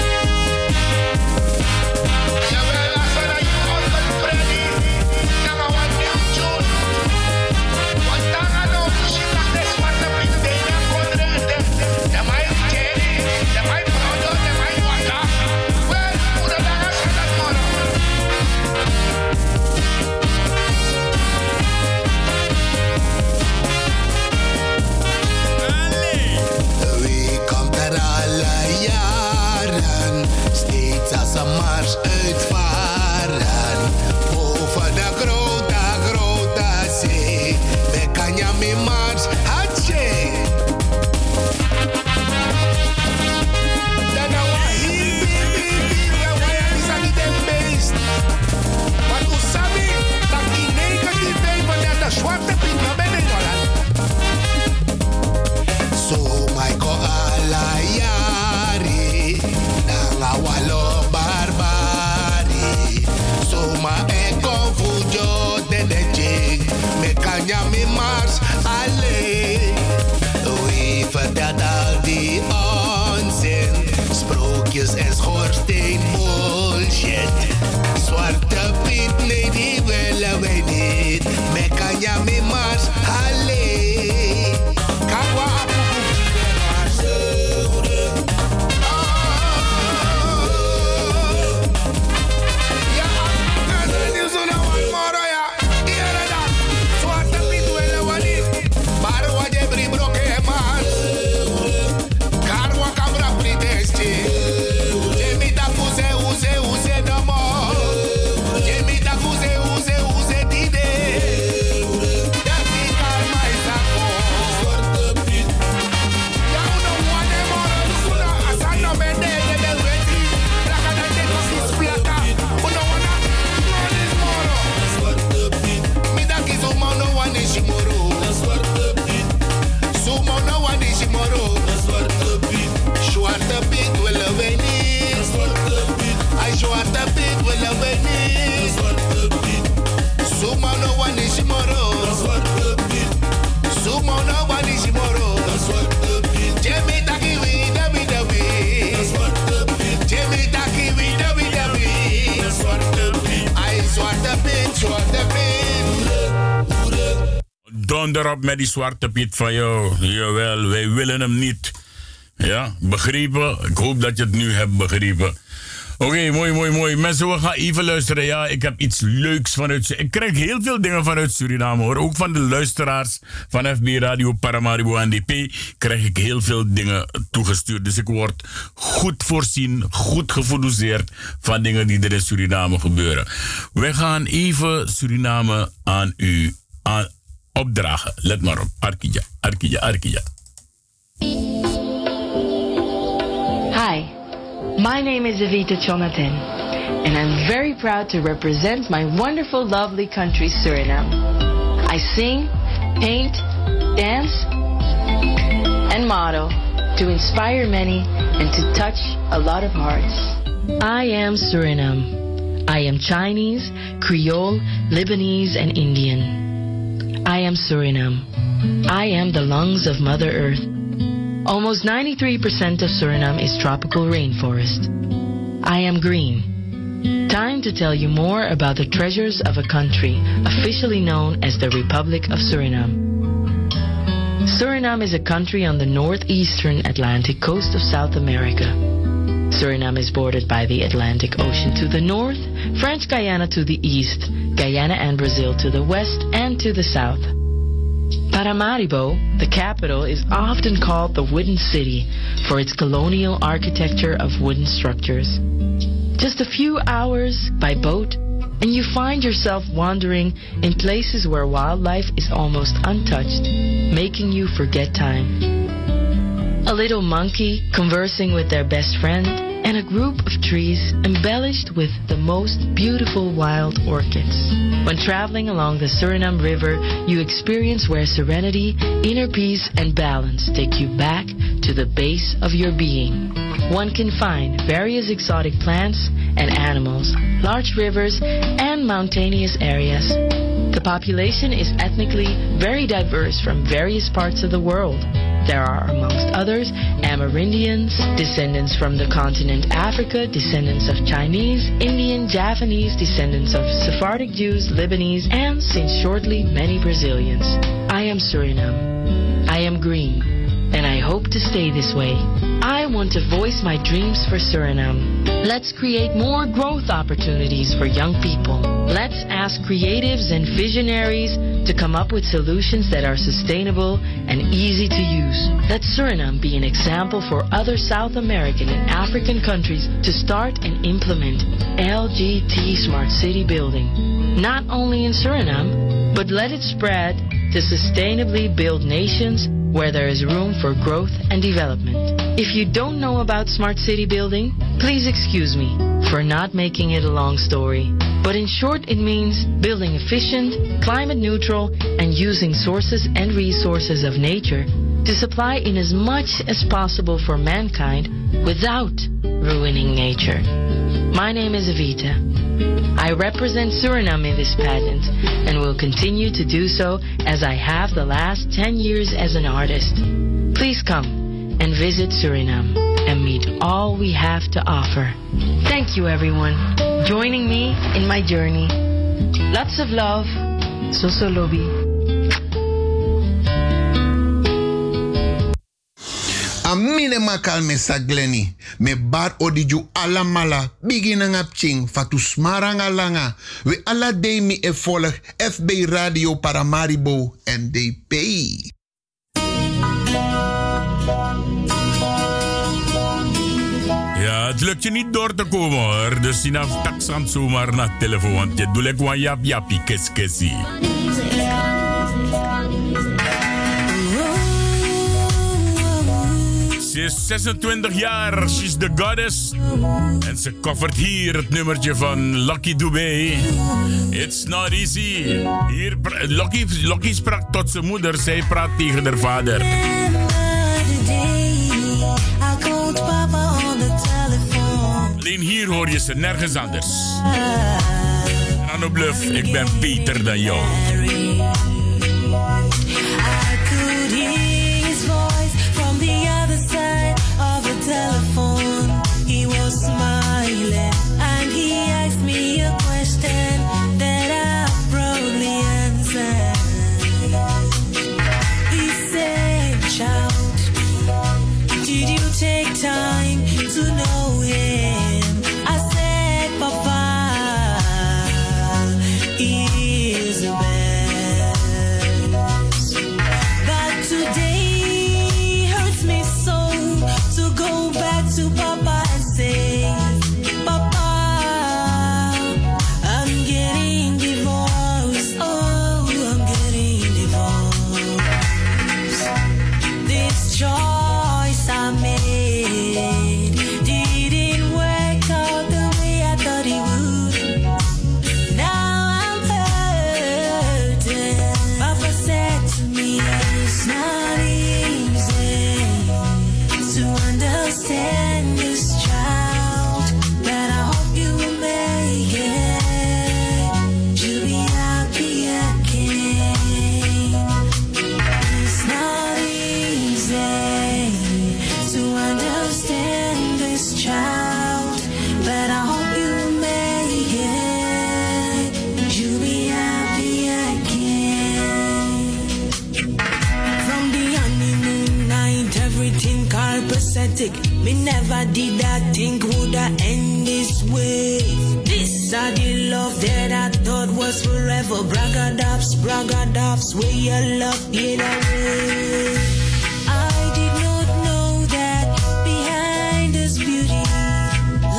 mi mars Donder op met die zwarte piet van jou. Jawel, wij willen hem niet. Ja, begrepen? Ik hoop dat je het nu hebt begrepen. Oké, mooi, mooi, mooi. Mensen, we gaan even luisteren. Ja, ik heb iets leuks vanuit... Ik krijg heel veel dingen vanuit Suriname, hoor. Ook van de luisteraars van FB Radio Paramaribo NDP krijg ik heel veel dingen toegestuurd. Dus ik word goed voorzien, goed gefocuseerd van dingen die er in Suriname gebeuren. We gaan even Suriname aan u aan opdragen. Let maar op. Arkija, Arkija, Arkija. Hi, my name is Evita Jonathan, and I'm very proud to represent my wonderful, lovely country, Suriname. I sing, paint, dance, and model to inspire many and to touch a lot of hearts. I am Suriname. I am Chinese, Creole, Lebanese, and Indian. I am Suriname. I am the lungs of Mother Earth. Almost 93% of Suriname is tropical rainforest. I am green. Time to tell you more about the treasures of a country officially known as the Republic of Suriname. Suriname is a country on the northeastern Atlantic coast of South America. Suriname is bordered by the Atlantic Ocean to the north, French Guyana to the east, Guyana and Brazil to the west and to the south. Paramaribo, the capital, is often called the Wooden City for its colonial architecture of wooden structures. Just a few hours by boat, and you find yourself wandering in places where wildlife is almost untouched, making you forget time. A little monkey conversing with their best friend, and a group of trees embellished with the most beautiful wild orchids. When traveling along the Suriname River, you experience where serenity, inner peace, and balance take you back to the base of your being. One can find various exotic plants and animals, large rivers, and mountainous areas. The population is ethnically very diverse from various parts of the world. There are, amongst others, Amerindians, descendants from the continent Africa, descendants of Chinese, Indian, Japanese, descendants of Sephardic Jews, Lebanese, and since shortly, many Brazilians. I am Suriname. I am green, and I hope to stay this way. I want to voice my dreams for Suriname. Let's create more growth opportunities for young people. Let's ask creatives and visionaries to come up with solutions that are sustainable and easy to use. Let Suriname be an example for other South American and African countries to start and implement LGT Smart City Building. Not only in Suriname, but let it spread to sustainably build nations where there is room for growth and development. If you don't know about smart city building, please excuse me for not making it a long story. But in short, it means building efficient, climate neutral, and using sources and resources of nature to supply in as much as possible for mankind without ruining nature. My name is Evita. I represent Suriname in this pageant and will continue to do so as I have the last 10 years as an artist. Please come and visit Suriname and meet all we have to offer. Thank you, everyone, joining me in my journey. Lots of love. Soso Amine makal me sagleni. Me bar odiju ala mala. Bigina ngap ching. Fatu smaranga langa. We ala day mi e volg. FB Radio Paramaribo NDP. Ja, het lukt je niet door te komen hoor. Dus je taksam zomaar naar telefoon. Want je doet lekker jap jappie kes Ze is 26 jaar, she's the goddess. En ze covert hier het nummertje van Lucky Dubé. It's not easy. Hier, Lucky, Lucky sprak tot zijn moeder, zij praat tegen haar vader. Alleen hier hoor je ze nergens anders. Anno Bluff, ik ben beter dan jou. to understand you. Never did I think would I end this way. This are the love that I thought was forever. Bragadaps, bragadaps, where your love get away. I did not know that behind this beauty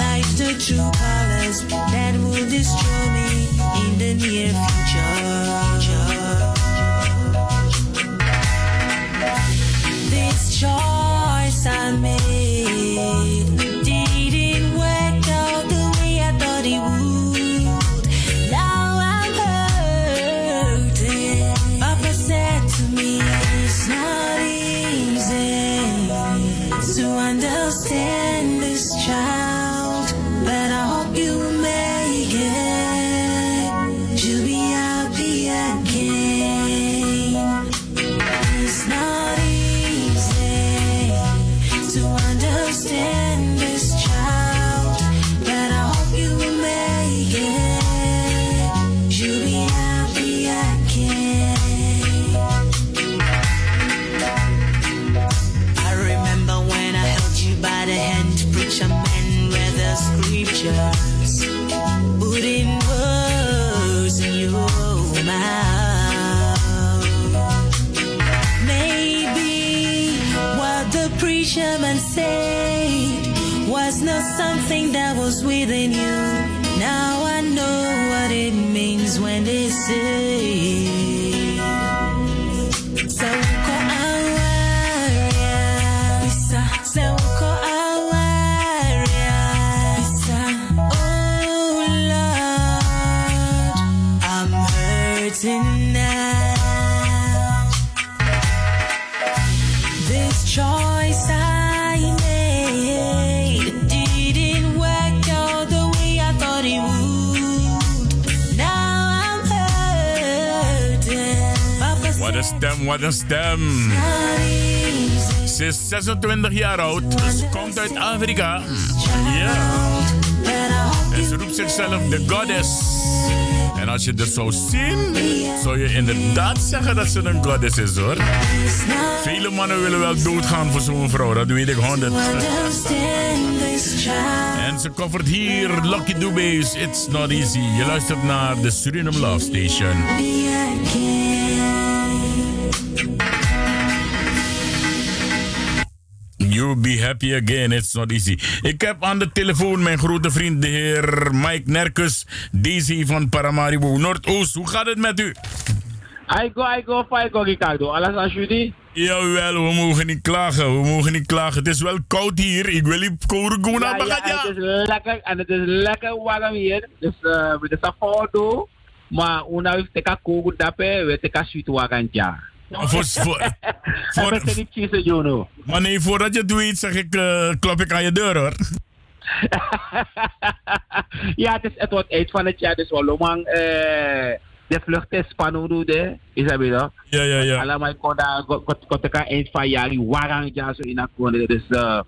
lies the true colors that will destroy me in the near future. Wat een stem. Ze is 26 jaar oud. Ze komt uit Afrika. Ja. En ze roept zichzelf de goddess. En als je er zou zien, zou je inderdaad zeggen dat ze een goddess is hoor. Vele mannen willen wel doodgaan voor zo'n vrouw, dat weet ik 100. En ze covert hier Lucky Dube's It's Not Easy. Je luistert naar de Suriname Love Station. Be happy again, it's not easy. Ik heb aan de telefoon mijn grote vriend, de heer Mike Nerkus, DC van Paramaribo Noordoost. Hoe gaat het met u? Aiko, aiko, faiko, Ricardo. Alles als jullie? Jawel, we mogen niet klagen, we mogen niet klagen. Het is wel koud hier, ik wil niet gaan Ja, ja, Bagadja. het is lekker en het is lekker warm hier. Dus uh, we zijn foto, maar una we teka kogu dape, we sweet wagantja. Voor, voor, zijn niet kiezen, Juno. maar nee, voordat je doet, zeg ik, eh, klop ik aan je deur hoor. ja, het, is, het wordt eind van het jaar, dus wel lang. eh de vlucht is spannend, hè? Is dat weer? Ja, ja, ja. Allemaal kon daar, kon teka eind van jaar, warang zo in. Dus uh,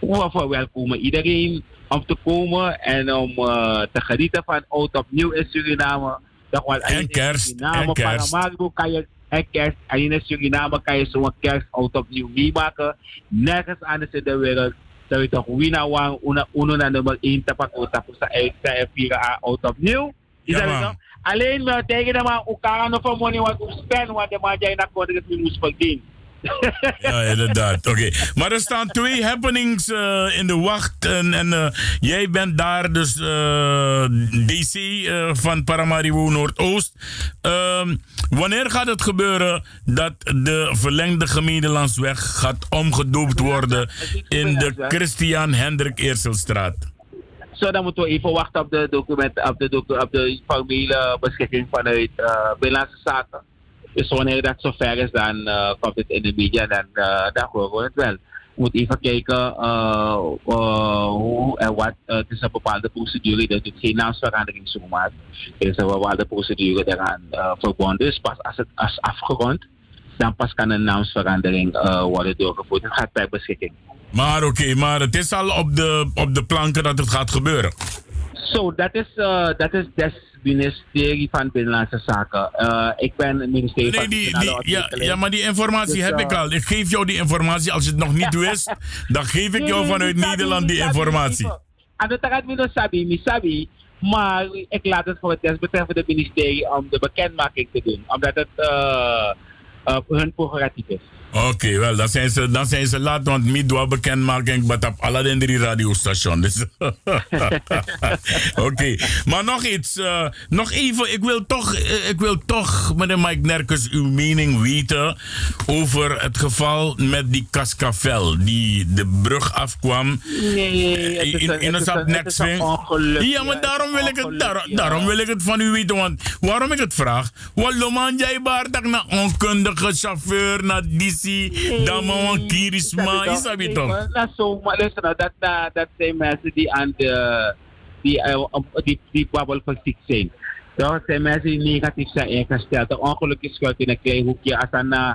we verwelkomen iedereen om te komen en om uh, te genieten van oud opnieuw in Suriname. Wel, En kerst, Suriname, en kerst. Paramaribo kan je en kerst. En in Suriname kan je zo'n kerst oud opnieuw meemaken. Nergens anders in de wereld. Dat je toch wina wang, una, uno naar nummer 1 tapak o tapos sa e sa e vieren a oud opnieuw. Is dat zo? Alleen tegen de man, kan er voor money wat spend, want de man jij naar kort het minus verdient. Ja, inderdaad. Oké. Maar er staan twee happenings eh, in de wacht. En, en eh, jij bent daar, dus eh, DC van Paramaribo Noordoost. Ehm, wanneer gaat het gebeuren dat de verlengde gemeentelandsweg gaat omgedoopt worden in de Christian Hendrik Eerselstraat? Zo, dan moeten we even wachten op de documenten, op de, op de formele beschikking vanuit uh, Binnenlandse Zaken. Dus wanneer dat zover is, dan eh, komt het in de media en dan, eh, dan horen we het wel. We moeten even kijken eh, eh, hoe en wat. het is een bepaalde procedure, dat het geen naamsverandering zomaar. Er is een bepaalde procedure daaraan verbonden. Dus pas als het is afgerond, dan pas kan een naamsverandering worden doorgevoerd. Het gaat per beschikking. Maar oké, maar het is al op de, op de planken dat het gaat gebeuren. Zo, dat is, dat is des ministerie van Binnenlandse Zaken. Eh, ik ben het ministerie Nee, van die, die, ja, maar die informatie Dus, heb eh, ik al. Ik geef jou die informatie. Als je het nog niet wist, dan geef ik jou vanuit Nederland die informatie. En dat gaat me nog sabi, mi sabi. Maar ik laat het voor het desbetreffende ministerie om de bekendmaking te doen. Omdat het eh, eh, hun prerogatief is. Oké, wel, dan zijn ze, dan zijn ze laat, want niet door bekendmaking, maar op alle drie radiostations. Dus. Oké, maar nog iets. eh, nog even, ik wil, toch, eh, ik wil toch, meneer Mike Nerkens, uw mening weten over het geval met die Cascavel, die de brug afkwam. Nee, het is in, het een het is een nekswing. ongeluk, Ja, maar daarom wil ik het, ongeluk, daar- ja. daarom wil ik het van u weten. Want waarom ik het vraag? Walloman jij baartak na onkundige chauffeur, na DC, maar een kirisma, is dat niet toch? Maar zo, maar luister nou, dat, dat, dat zijn mensen die aan de, die, om- die, die van ziek zijn. Dat zijn mensen die negatief zijn ingesteld. Een ongeluk is schuilt in een klein hoekje. Als dan uh,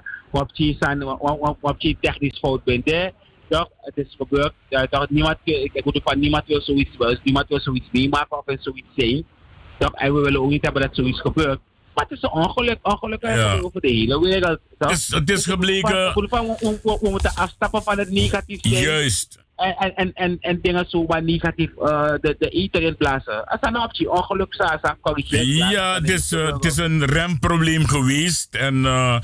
wat je technisch fout bent, hè. Toch, het is gebeurd. Toch, niemand, ik bedoel van niemand wil zoiets, niemand wil zoiets meemaken of zoiets zijn. Toch, en we willen ook niet hebben dat zoiets gebeurt. Maar het is een ongeluk, ongeluk Ja. over de hele wereld. toch? Het is- het is gebleken- we, we- we- we moeten afstappen van het negatief. Juist. En, en, en, en, en dingen zo wat negatief eh, de, de eter in plaatsen. Dat een optie ongeluk corrigeer Ja, het is, eh, het is een remprobleem geweest. En eh,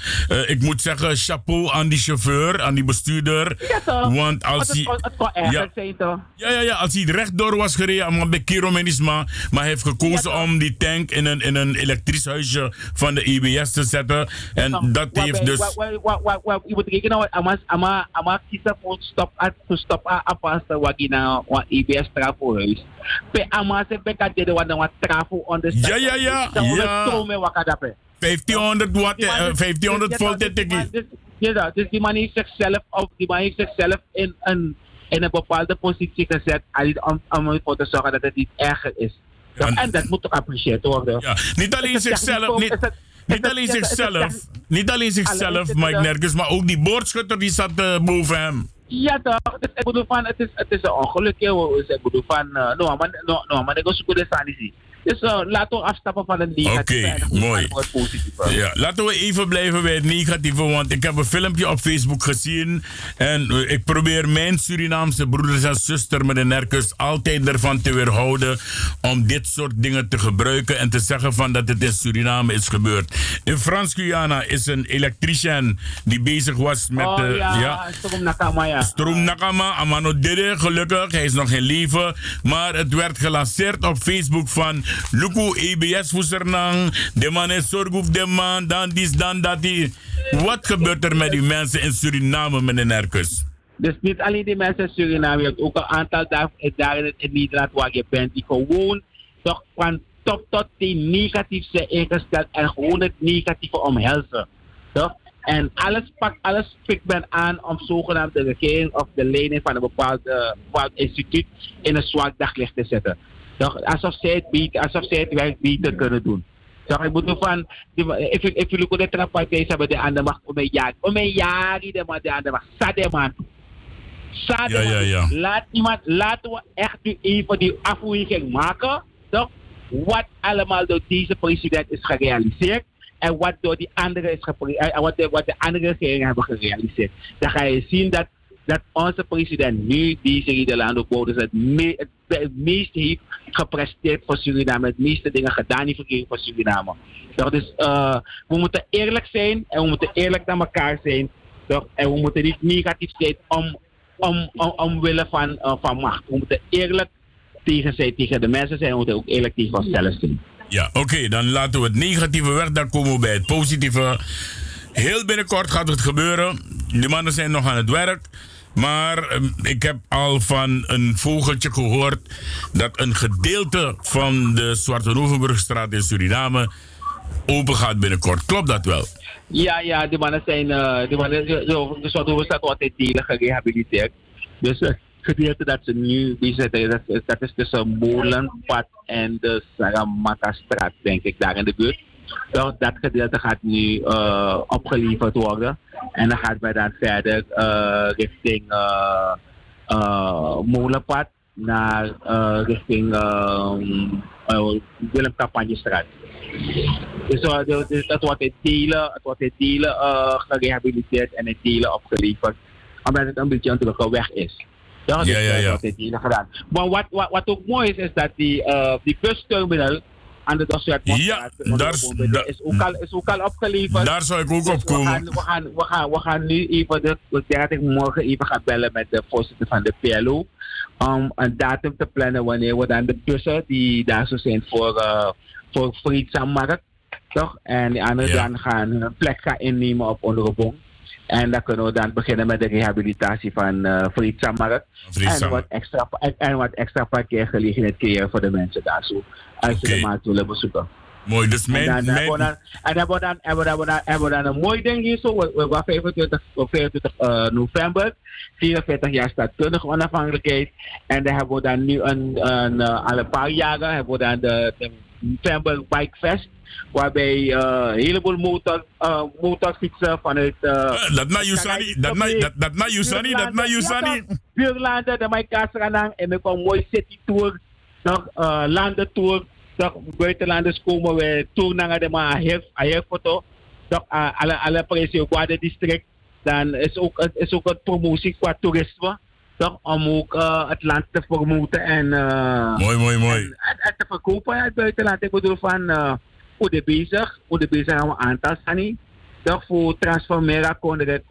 ik moet zeggen, chapeau aan die chauffeur, aan die bestuurder. Ja, toch? Want als het, hij. kon- het kon erger zijn, toch? Ja, ja, ja, als hij rechtdoor was gereden, maar bij Kiromenisma, maar hij heeft gekozen om die tank in een, in een elektrisch huisje van de IBS te zetten. En dat heeft dus. wat- wat- wat- wat- wat- Je moet rekenen, ama kiezen voor stop, stop a- afpassen wat IBS trafo huis. Pe ama se pe ka dede wat wat trafo on the Ja, ja, ja, ja. het stroom in wakadape. 1500 watt, man eh, is- 1500 ja, volt tikkie. Ja, dat. dus die man heeft zichzelf, op, die man heeft zichzelf in, een, in een bepaalde positie gezet alleen om, om ervoor te zorgen dat het niet erger is. En dat moet toch apprecieerd worden. Ja, niet alleen Is zichzelf, niet, is niet is alleen is is zichzelf, niet alleen zichzelf, is Mike Nerkens, maar ook die boordschutter die zat eh, boven hem. Ja toch, dus ik bedoel van, het is, het is een ongeluk. joh. Dus ik bedoel van, uh, no, maar, no, no, maar ik was goed in Dus uh, laten we afstappen van het negatieve. Oké, mooi. Ja, laten we even blijven bij het negatieve, want ik heb een filmpje op Facebook gezien en eh, ik probeer mijn Surinaamse broeders en zusters met de nerkers altijd ervan te weerhouden om dit soort dingen te gebruiken en te zeggen van dat het in Suriname is gebeurd. In Frans-Guyana is een elektricien die bezig was met... oh eh, ja, ja, Stroom Nakama, ja. Stroom Nakama, Amano Dede, gelukkig, hij is nog in leven. Maar het werd gelanceerd op Facebook van Luku EBS Fusernang, de man is zorg de man, dan dis, dan dat. Wat gebeurt er met die mensen in Suriname, meneer Nerkus? Dus niet alleen die mensen in Suriname, je hebt ook een aantal daar, daar in, Nederland waar je bent, die gewoon toch van top tot die negatief zijn ingesteld en gewoon het negatieve omhelzen. Toch? En alles pakt, alles pikt men aan om zogenaamd de regering of de leiding van een bepaald, eh, bepaald instituut in een zwak daglicht te zetten. Alsof zij het, beter, alsof zij het werk beter kunnen doen. Toch? Ik bedoel van, if you, if you look at the ze hebben de andere macht om een jaar. Om een jaar, die de man, de andere macht. Zat de man. Ja, ja, ja. Laat iemand, laten we echt nu even die afweging maken. Toch? Wat allemaal door deze president is gerealiseerd. En wat door die andere is eh, wat, de, wat de andere regeringen hebben gerealiseerd. Dan ga je zien dat, dat onze president nu Nederland ook dus het, me, het, het meest heeft gepresteerd voor Suriname. Het meeste dingen gedaan heeft gekregen voor Suriname. Toch? Dus eh, we moeten eerlijk zijn en we moeten eerlijk naar elkaar zijn. Toch? En we moeten niet negatief zijn om, om, om, omwille van, eh, van macht. We moeten eerlijk tegen, zijn, tegen de mensen zijn. We moeten ook eerlijk tegen onszelf zijn. Ja, oké, dan laten we het negatieve weg, dan komen we bij het positieve. Heel binnenkort gaat het gebeuren. De mannen zijn nog aan het werk. Maar ehm, ik heb al van een vogeltje gehoord dat een gedeelte van de Zwarte Novenburgstraat in Suriname open gaat binnenkort. Klopt dat wel? Ja, ja, die mannen zijn, eh die mannen, dus wat we staat altijd delen gerehabiliteerd. Dus het gedeelte dat ze nu bezig dat, dat is tussen Molenpad en de Saramaka-straat, denk ik, daar in de buurt. Dus dat gedeelte gaat nu opgeleverd worden. En dan gaat men dan verder eh, richting eh, Molenpad. naar richting uh, Willem Campagnestraat. Dus uh, de- de- het wordt in delen, het wordt in delen eh, gerehabiliteerd en in delen opgeleverd. Omdat het een beetje een drukke weg is. Ja, dus, Ja, ja, eh, ja. gedaan. Maar wat, wat, wat ook mooi is, is dat die, eh die busterminal aan de Ja, daar is- ook al, is ook al opgeleverd. Daar zou ik ook Dus op komen. We gaan, we, gaan, we, gaan, we gaan nu even, de, ik denk dat ik morgen even ga bellen met de voorzitter van de PLO. Om een datum te plannen wanneer we dan de bussen die daar zo zijn voor, uh, voor Friedsammarkt. Toch? En die anderen Ja. dan gaan hun plek gaan innemen op Onderbong. En dan kunnen we dan beginnen met de rehabilitatie van uh, Friedsammarkt. En Friedsammarkt. wat, extra, en, en wat extra parkeergelegenheid creëren voor de mensen daar zo. Als ze de maat willen bezoeken. Mooi, dus En mijn... dan hebben we mijn dan, en we dan, hebben we dan, hebben we dan, hebben we dan een mooi ding hier zo. We, we, we 25, op 25 eh, november. 44 jaar staatkundige onafhankelijkheid. En dan hebben we dan nu een, een, eh, al een paar jaren hebben we dan de, de November Bike Fest. Waarbij eh, een heleboel motor, uh, motorfietsen vanuit... eh, dat na Yusani, dat na, dat, na Yusani, dat na Yusani. Buurlanden, de mijn kasranang en ik een mooi city tour, nog uh, landentour, nog buitenlanders komen we tour naar de maar heel foto, toch alle alle de district, dan is ook is ook een promotie qua toerisme, toch om ook uh, het land te promoten en uh, mooi mooi mooi en, en, en te verkopen in het buitenland. Ik bedoel van uh, hoe de bezig, hoe de bezig aan aantal voor transformeren konden we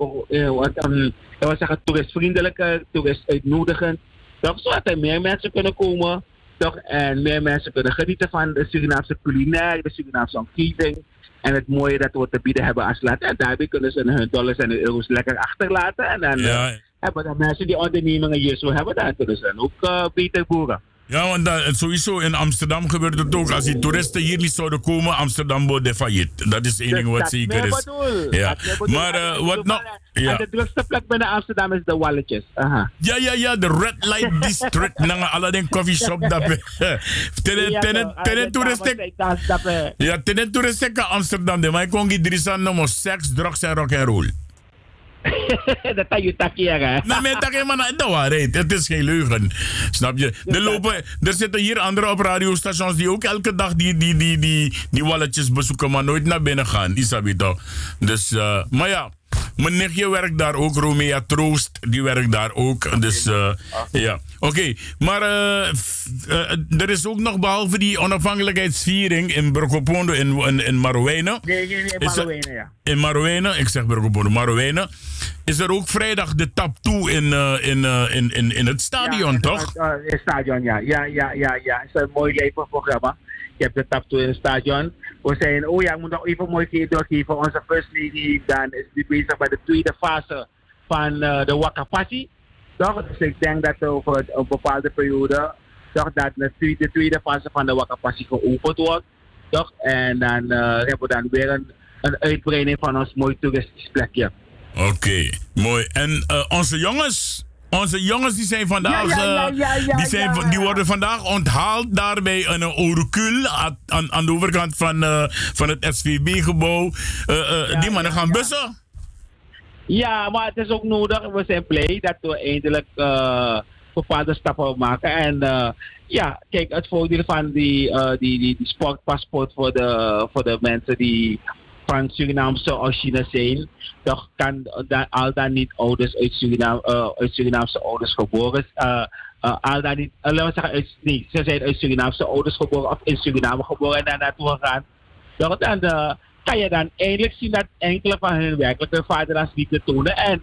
wat um, dat zeggen toeristvriendelijker, toerist uitnodigend. Toch zodat er meer mensen kunnen komen. Toch en meer mensen kunnen genieten van de Surinaamse culinair, de Surinaamse omgeving. En het mooie dat we te bieden hebben als land. En daarbij kunnen ze hun dollars en euro's lekker achterlaten. En dan Ja. uh, hebben de mensen die ondernemingen hier zo hebben, dan kunnen ze ook uh, beter boeren. Ja, want dat, sowieso in Amsterdam gebeurt het ook. Als die toeristen hier niet zouden komen, Amsterdam wordt failliet. Dat is één ding wat zeker is. Ja. Maar eh, wat nou? Ja. de drukste plek binnen Amsterdam is de Walletjes. Aha. Ja, ja, ja, de Red Light District. Nanga alle den coffee shop Tenen eh. Ja, tenen toeristek ka Amsterdam de. Maar kon gi drisan no seks, drugs en rock dat kan je takeren. Nou, met dat man, dat waarheid. Het is geen leugen. Snap je? Er, lopen, er zitten hier anderen op radiostations die ook elke dag die, die, die, die, die walletjes bezoeken, maar nooit naar binnen gaan. Isabi toch? Dus, uh, maar ja. Mijn nichtje werkt daar ook, Romea Troost, die werkt daar ook. Dus uh, ja, oké. Okay. Maar uh, uh, er is ook nog, behalve die onafhankelijkheidsviering in Brokopondo in, in, in Marowijnen. Nee, nee, nee, ja. In Marowijnen, ik zeg Brokopondo, Marowijnen. Is er ook vrijdag de tap toe in, uh, in, in, in, in het stadion, ja, toch? In het stadion, ja. Ja, ja, ja, ja. Het is een mooi leven programma. Je hebt de tap toe in het stadion. We zeiden, oh ja, ik moet nog even mooi doorgeven. Onze first lady dan is nu bezig bij de tweede fase van uh, de Wakapassi. Toch? Dus ik denk dat over een bepaalde periode, toch, dat de tweede, de tweede fase van de Wakapassi geopend wordt. Toch? En dan uh, hebben we dan weer een, een uitbreiding van ons mooi toeristisch plekje. Oké, mooi. En uh, onze jongens, onze jongens die zijn vandaag, Ja, ja, ja, ja, ja, die, zijn, die worden vandaag onthaald daar bij een oricul aan, aan, de overkant van, uh, van het SVB-gebouw. Uh, die mannen gaan bussen. Ja, maar het is ook nodig. We zijn blij dat we eindelijk uh, bepaalde stappen maken. En uh, ja, kijk, het voordeel van die, uh, die, die, die sportpaspoort voor de, voor de mensen die van Surinaamse origine zijn, toch kan dan, al dan niet ouders uit, Surinaam, uit Surinaamse ouders geboren al dan niet, laten we zeggen, uit, nee, ze zijn uit Surinaamse ouders geboren of in Suriname geboren en daar naartoe gegaan. Toch, dan kan je dan eindelijk zien dat enkele van hun werkelijke vaderlandsliefde tonen en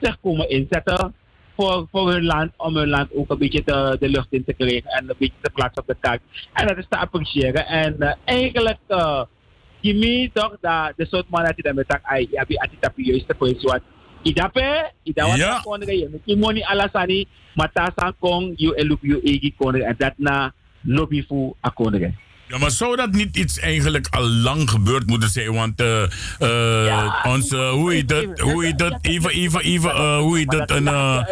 zich komen inzetten voor, voor hun land, om hun land ook een beetje de, de lucht in te krijgen en een beetje te plaatsen op de kaart. En dat is te appreciëren. En uh, eigenlijk, uh, Jimmy, toch, dat de soort man dat dan met tak, ai, ja, bi ati tapi juiste voor iets wat. Idape, idawa Ja. kondre, je met money alasani, mata san kong, you elup you egi kondre, en dat na lobby voor a kondre. Ja, maar zou dat niet iets eigenlijk al lang gebeurd moeten zijn? Want uh, uh, Ja. onze, hoe heet het, hoe heet het, even, even, even, uh, hoe heet het, een, uh,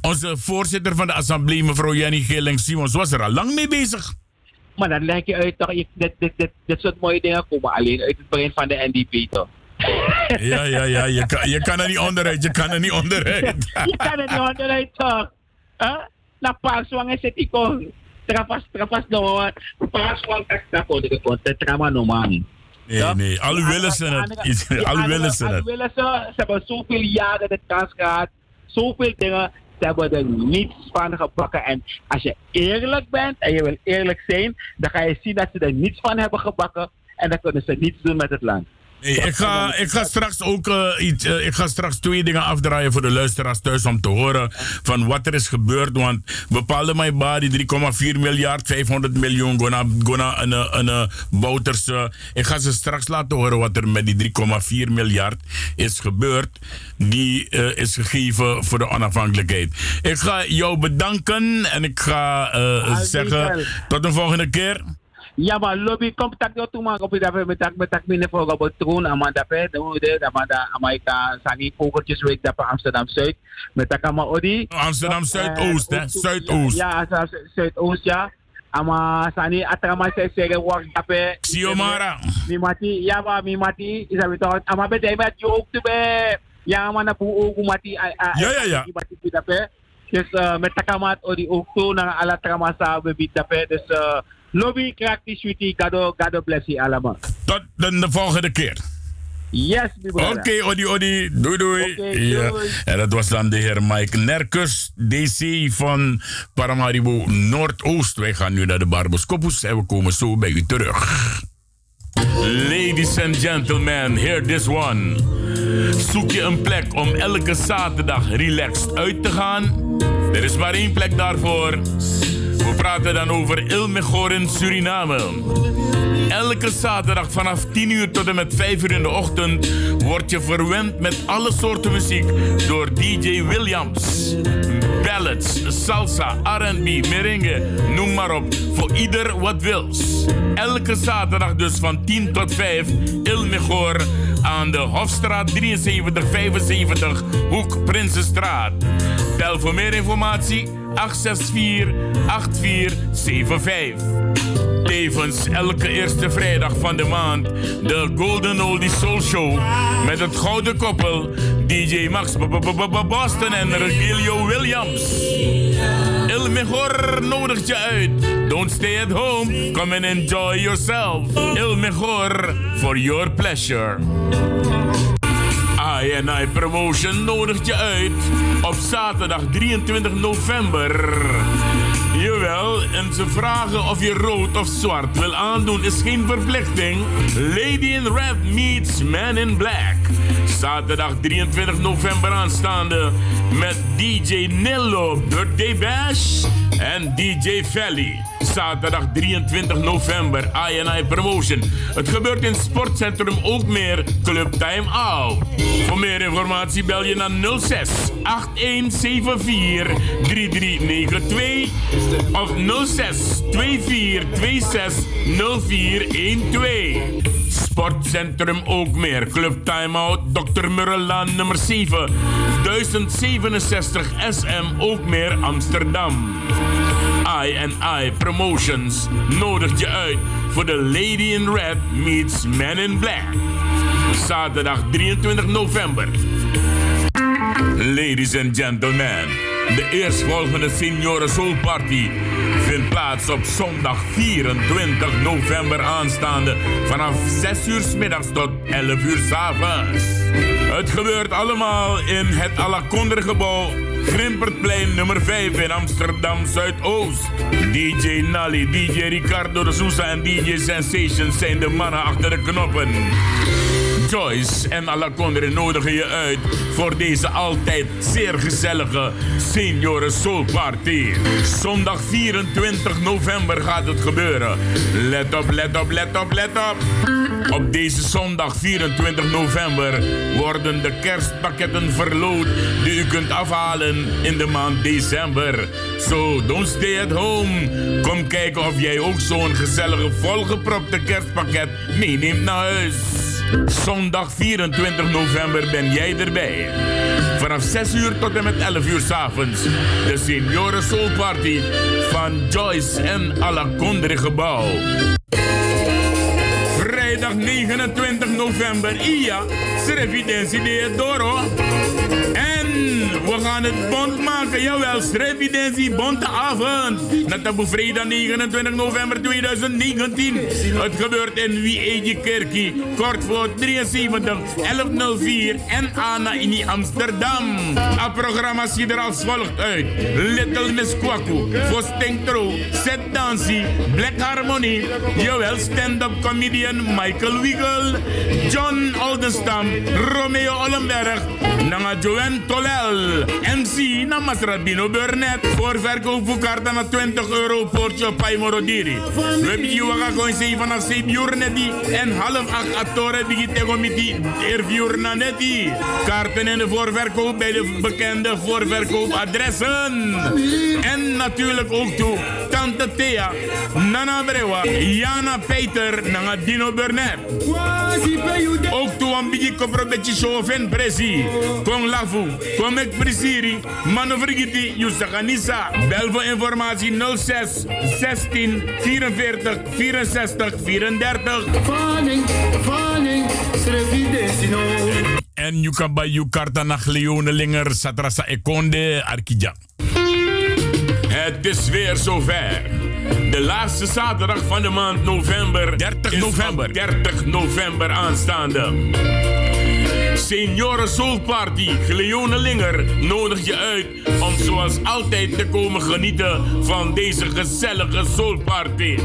onze voorzitter van de assemblee, mevrouw Jenny Geling-Simons, was er al lang mee bezig. Maar dan leg je uit toch, je, dit, dit, dit, dit soort mooie dingen komen alleen uit het brein van de NDP toch? Ja, ja, ja, je kan, je kan er niet onderuit, je kan er niet onderuit. je kan er niet onderuit toch? Huh? na paswang e seti kon. Trapas, trapas no, tako de kon, te trama no man. Nee, nee, al willen ze het. Al willen ze Al het. willen ze, ze hebben zoveel jaren de kans gehad, zoveel dingen, ze hebben er niets van gebakken. En als je eerlijk bent en je wil eerlijk zijn, dan ga je zien dat ze er niets van hebben gebakken en dan kunnen ze niets doen met het land. Nee, ik, ga, ik ga straks ook eh, iets, eh, ik ga straks twee dingen afdraaien voor de luisteraars thuis om te horen van wat er is gebeurd. Want bepaalde mijn body 3,4 miljard, 500 miljoen, gonna, gonna een, een, Bouters. ik ga ze straks laten horen wat er met die 3,4 miljard is gebeurd. Die eh, is gegeven voor de onafhankelijkheid. Ik ga jou bedanken en ik ga zeggen tot een volgende keer. Ja, maar lobby komt tak yo tuma ko pida pe metak metak mine voor go troon amanda pe de de amanda amaika sani vogeltjes week daar bij Amsterdam Zuid met takama odi Amsterdam Zuidoost, hè? Zuidoost. Ja, Zuidoost ja. Ama sani atrama se sege work dape. Siomara. Mi mati ya ba mi mati isa bito ama be dai met te be. Ya ama na bu ogu mati Ja, ja, ja. Mati pida pe. Dus uh, met takamat odi ook naar ala trama sa bit dape. Dus uh, lobby krak die sweetie gado gado bless you allemaal. Tot de, de volgende keer. Yes, Oké, brother. Odi Odi. Doei doei. Ja. doei. En dat was dan de heer Mike Nerkus, DC van Paramaribo Noordoost. Wij gaan nu naar de Barboscopus en we komen zo bij u terug. Ladies and gentlemen, hear this one. Zoek je een plek om elke zaterdag relaxed uit te gaan? Er is maar één plek daarvoor. We praten dan over Ilmegor in Suriname. Elke zaterdag vanaf 10 uur tot en met 5 uur in de ochtend word je verwend met alle soorten muziek door DJ Williams. Ballads, salsa, R&B, merengue, noem maar op. Voor ieder wat wils. Elke zaterdag dus van 10 tot 5 Il Mejor aan de Hofstraat 7375 Hoek Prinsenstraat. Bel voor meer informatie 864 8475. Tevens elke eerste vrijdag van de maand de Golden Oldie Soul Show met het gouden koppel DJ Max Boston en Regilio Williams. El Mejor nodigt je uit. Don't stay at home. Come and enjoy yourself. El Mejor for your pleasure. I and I Promotion nodigt je uit op zaterdag 23 november. Jawel, en ze vragen of je rood of zwart wil aandoen is geen verplichting. Lady in Red meets Man in Black. Zaterdag 23 november aanstaande met DJ Nello Birthday Bash en DJ Valley. Zaterdag 23 november, I&I Promotion. Het gebeurt in Sportcentrum Ookmeer, Club Time Out. Voor meer informatie bel je naar 06 8174 3392 of 06 2426 0412. Sportcentrum Ookmeer, Club Time Out, Dr. Murrelaan nummer 7, 1067 SM Ookmeer, Amsterdam. I and I Promotions nodigt je uit voor de Lady in Red meets Man in Black. Zaterdag 23 november. Ladies and gentlemen, de eerstvolgende Senioren Soul Party vindt plaats op zondag 24 november aanstaande vanaf 6 uur 's middags tot 11 uur 's avonds. Het gebeurt allemaal in het Alakonder gebouw Grimpertplein nummer 5 in Amsterdam Zuidoost. DJ Nally, DJ Ricardo de Souza en DJ Sensation zijn de mannen achter de knoppen. Joyce en Alakondre nodigen je uit voor deze altijd zeer gezellige Senioren Soul Party. Zondag 24 november gaat het gebeuren. Let op, let op, let op, let op. Op deze zondag 24 november worden de kerstpakketten verloot die u kunt afhalen in de maand december. So, don't stay at home. Kom kijken of jij ook zo'n gezellige volgepropte kerstpakket meeneemt naar huis. Zondag 24 november ben jij erbij. Vanaf 6 uur tot en met 11 uur s'avonds. De Senioren Soul Party van Joyce en Alakondre Gebouw. Vrijdag 29 november, Ia, Srevidensi de Doro. We gaan het bond maken, jawel. Strividentie, bonte avond. Natabu vrijdag 29 november 2019. Het gebeurt in Wie Kerkie. Kort voor 73 1104 en Anna in Amsterdam. Het programma ziet er als volgt uit. Little Miss Kwaku, Vostentro, Set Dancy, Black Harmony, jawel, stand-up comedian Michael Wiegel, John Oldenstam, Romeo Ollenberg, Nanga Joanne Tolel, MC Namas Rabino Burnett, voor verkoop voor kaarten naar 20 euro portje op Paimorodiri. We hier gewoon 7 vanaf 7 uur netti en half 8 atore digitego met die ervier na netti. Kaarten in de voorverkoop bij de bekende voorverkoopadressen. En natuurlijk ook toe Tante Thea, Nana Brewa, Jana Peter, Nanga Dino Burnett. Ook toe een beetje kopro show van Presi. Kom lafu, kom ik presiri, manovrigiti, Yusakanisa. Bel voor informatie 06 16 44 64 34. Fanning, fanning, Srevidesino. En you kan bij you karta nach Leonelinger, Satrasa Ekonde, Arkija. Het is weer zover. De laatste zaterdag van de maand november. 30 november. 30 november aanstaande. Senioren Soul Party, Leonelinger nodig je uit om zoals altijd te komen genieten van deze gezellige Soul Party.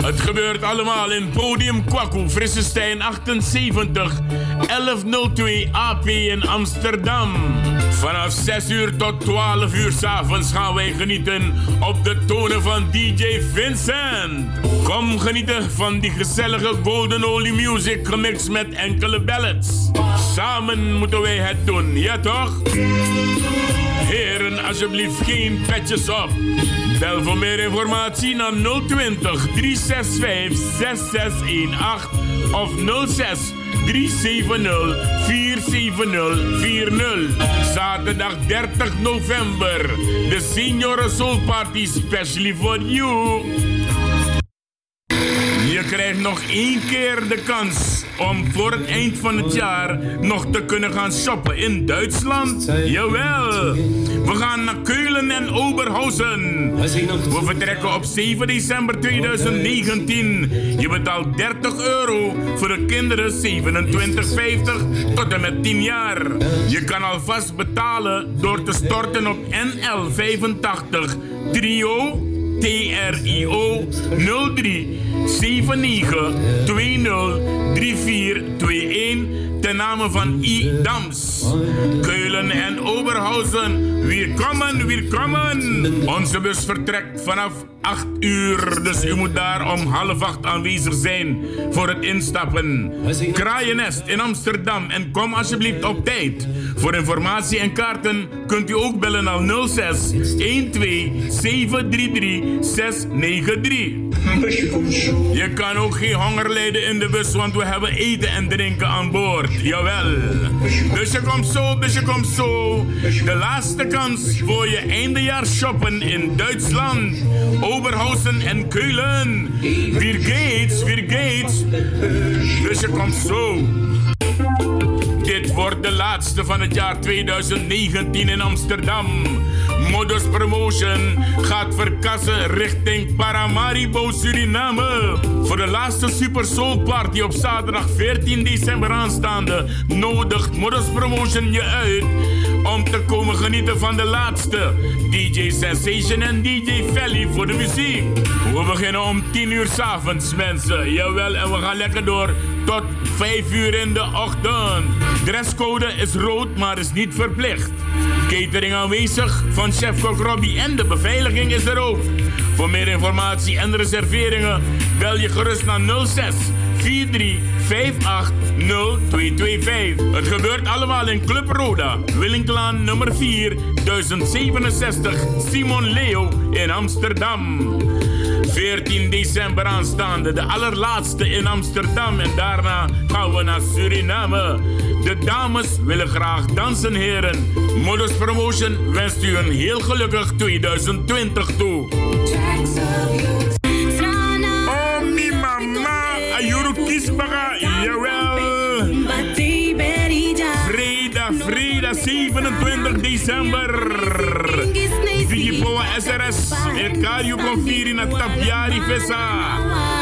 Het gebeurt allemaal in Podium Kwaku, Frissestein 78, 1102 AP in Amsterdam. Vanaf 6 uur tot 12 uur s'avonds gaan wij genieten op de tonen van DJ Vincent. Kom genieten van die gezellige Golden Holy Music gemixt met enkele ballads. Moeten wij het doen, ja toch? Heren, alsjeblieft geen petjes op. Bel voor meer informatie naar 020 365 6618 of 06 370 47040. Zaterdag 30 november. De Senioren Soul Party specially for you. Krijgt nog één keer de kans om voor het eind van het jaar nog te kunnen gaan shoppen in Duitsland. Jawel! We gaan naar Keulen en Oberhausen. We vertrekken op 7 december 2019. Je betaalt 30 euro voor de kinderen 27,50 tot en met 10 jaar. Je kan alvast betalen door te storten op NL85 Trio TRIO 03 79 20 3421 ten name van I. Dams. Keulen en Oberhausen, welkom, welkom. Onze bus vertrekt vanaf 8 uur, dus u moet daar om half 8 aanwezig zijn voor het instappen. Kraaiennest in Amsterdam en kom alsjeblieft op tijd. Voor informatie en kaarten kunt u ook bellen naar 06 12 733 693. Je kan ook geen honger lijden in de bus, want we hebben eten en drinken aan boord. Jawel. Dus je komt zo, dus je komt zo. De laatste kans voor je eindejaars shoppen in Duitsland. Oberhausen en Keulen. Weer gates, weer gates. Dus je komt zo. Dit wordt de laatste van het jaar 2019 in Amsterdam. Modus Promotion gaat verkassen richting Paramaribo, Suriname. Voor de laatste Super Soul Party op zaterdag 14 december aanstaande nodigt Modus Promotion je uit om te komen genieten van de laatste DJ Sensation en DJ Valley voor de muziek. We beginnen om 10 uur s'avonds, mensen. Jawel, en we gaan lekker door tot 5 uur in de ochtend. Dresscode is rood, maar is niet verplicht. Catering aanwezig van chef-kok Robbie en de beveiliging is er ook. Voor meer informatie en reserveringen bel je gerust naar 06 43 58 0225. Het gebeurt allemaal in Club Roda, Willinglaan nummer 4, 1067 Simon Leo in Amsterdam. 14 december aanstaande, de allerlaatste in Amsterdam. En daarna gaan we naar Suriname. De dames willen graag dansen, heren. Modus Promotion wenst u een heel gelukkig 2020 toe. Oh, mi mama, ayuru kisbaga, jawel. Vrijdag, vrijdag 27 december. Dario Confiri na Tapiari Vesa.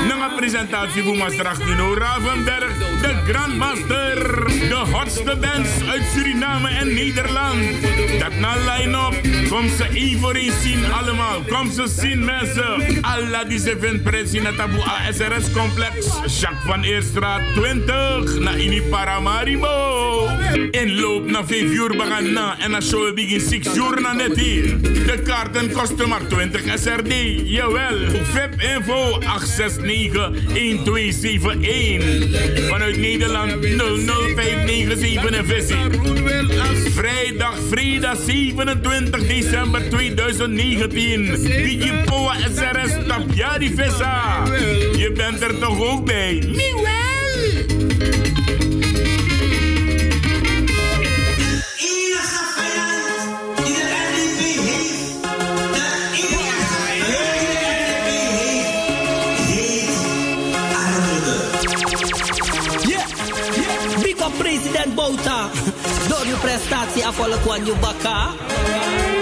Na presentatie voor Maastricht Dino Ravenberg, de Grandmaster. De hotste bands uit Suriname en Nederland. Dat na line-up, kom ze één voor één zien allemaal. Kom ze zien mensen. Allah die ze vindt in het Taboe ASRS complex. Jacques van Eerstraat 20 na Ini Paramaribo. Inloop na 5 uur bagan na en na show begin 6 uur na net hier. De kaarten kosten maar 20 SRD. Jawel. VIP info 869-1271. Vanuit Nederland 00597 en visie. Vrijdag, vrijdag 27 december 2019. DJ Poa SRS Tapjari Vissa. Je bent er toch ook bij? Miewel! Uw prestatie afvallen kwam je.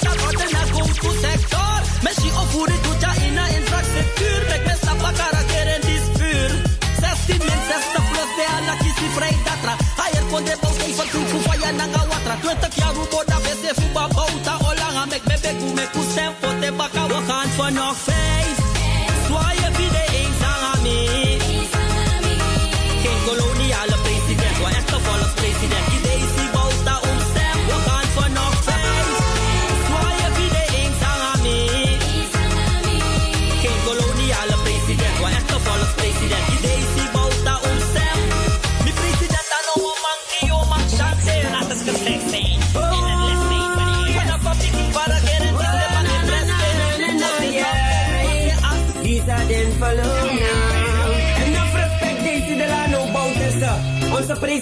Dat wat na go to sector. Messi op hoe dit doet ja in na infrastructuur. Mek me stapa karakter en dispuur. 16 min 60 plus de. Higher kon de bouw even toe voor vaya nanga watra. 20 jaar rubo da bese fuba olanga. Mek me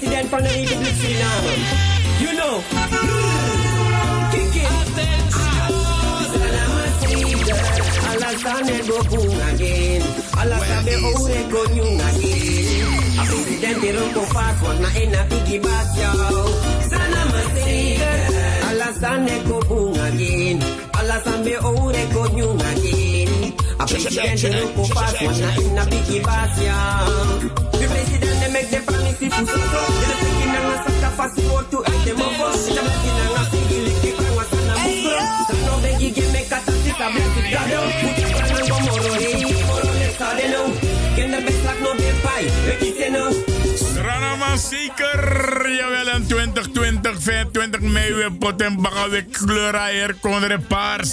president van de Republiek Suriname. You know. Kick it. Alassane go boom again. Alassane ore go new again. A president de roko fast one na in a biggie bass yo. Salama singer. Alassane go boom again. Alassane ore go new again. A president de roko fast one na in a biggie bass yo. The president they make the zeker. Jawel, en 2020, 25 mei weer pot en bakka weer kleuraier, kondere paars.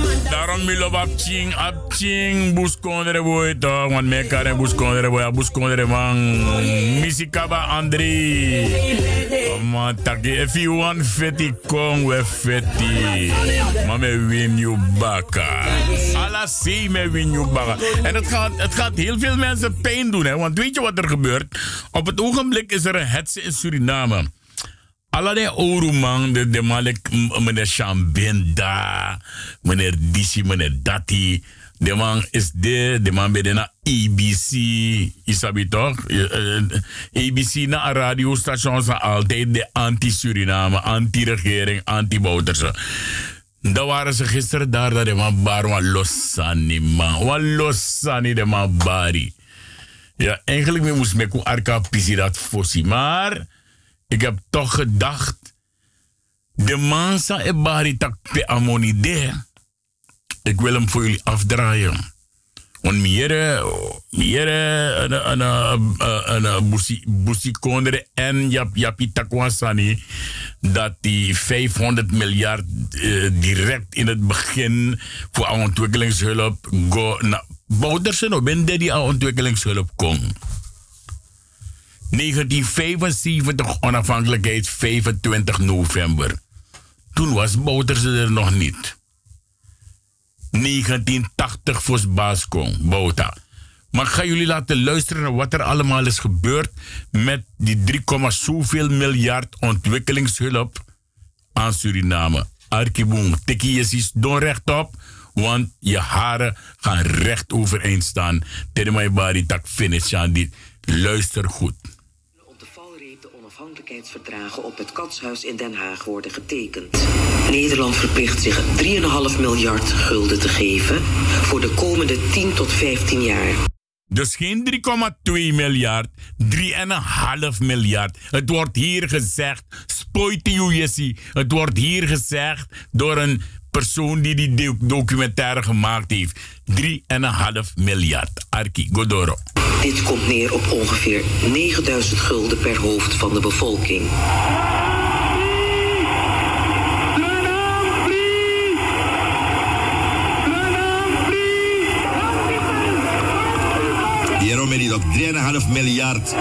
We. Daarom milo op ching, op ching, bus kondere boy toch, want mij kan en bus kondere boy, bus kondere man. Misikaba Andri. Man, taki, if you want feti, kom we feti. Maar me win you baka. Alla see me win you baka. En het gaat, het gaat heel veel mensen pijn doen, hè, want weet je wat er gebeurt? Op het ogenblik is er een hetze in Suriname. Alla de Oruman, de, de Malik, m- meneer Shambenda, meneer Disi, meneer Dati. De man is de, de man bij de na ABC, isabi toch? Eh, eh, ABC na een radiostation zijn altijd de anti-Suriname, anti-regering, anti-Bouterse. Dan waren ze gisteren daar, dat de man bar, wat man. Wat losani de man bari. Ja, eigenlijk moest ik arka pisi dat fossi. Maar ik heb toch gedacht, de man sa e bari tak pe amonide. Ik wil hem voor jullie afdraaien. Want miere, miere, een, een, een, een, busi kondere en jap, japi dat die 500 miljard direct in het begin voor ontwikkelingshulp go Boudersen no ben die ontwikkelingshulp kon. 1975 onafhankelijkheid 25 november. Toen was Boutersen er nog niet. 1980 voor Bascom, Bouta. Maar ik ga jullie laten luisteren naar wat er allemaal is gebeurd met die 3, zoveel miljard ontwikkelingshulp aan Suriname. Arkiboom, tikkie je ziet don rechtop, want je haren gaan recht overeind staan. Terwijl bari tak finish aan. Luister goed. Onafhankelijkheidsverdragen op het Katshuis in Den Haag worden getekend. Nederland verplicht zich 3,5 miljard gulden te geven voor de komende 10 tot 15 jaar. Dus geen 3,2 miljard, 3,5 miljard. Het wordt hier gezegd, spoiti Het wordt hier gezegd door een persoon die die documentaire gemaakt heeft. 3,5 miljard. Arki Godoro. Dit komt neer op ongeveer 9000 gulden per hoofd van de bevolking. Hierom met op 3,5 miljard.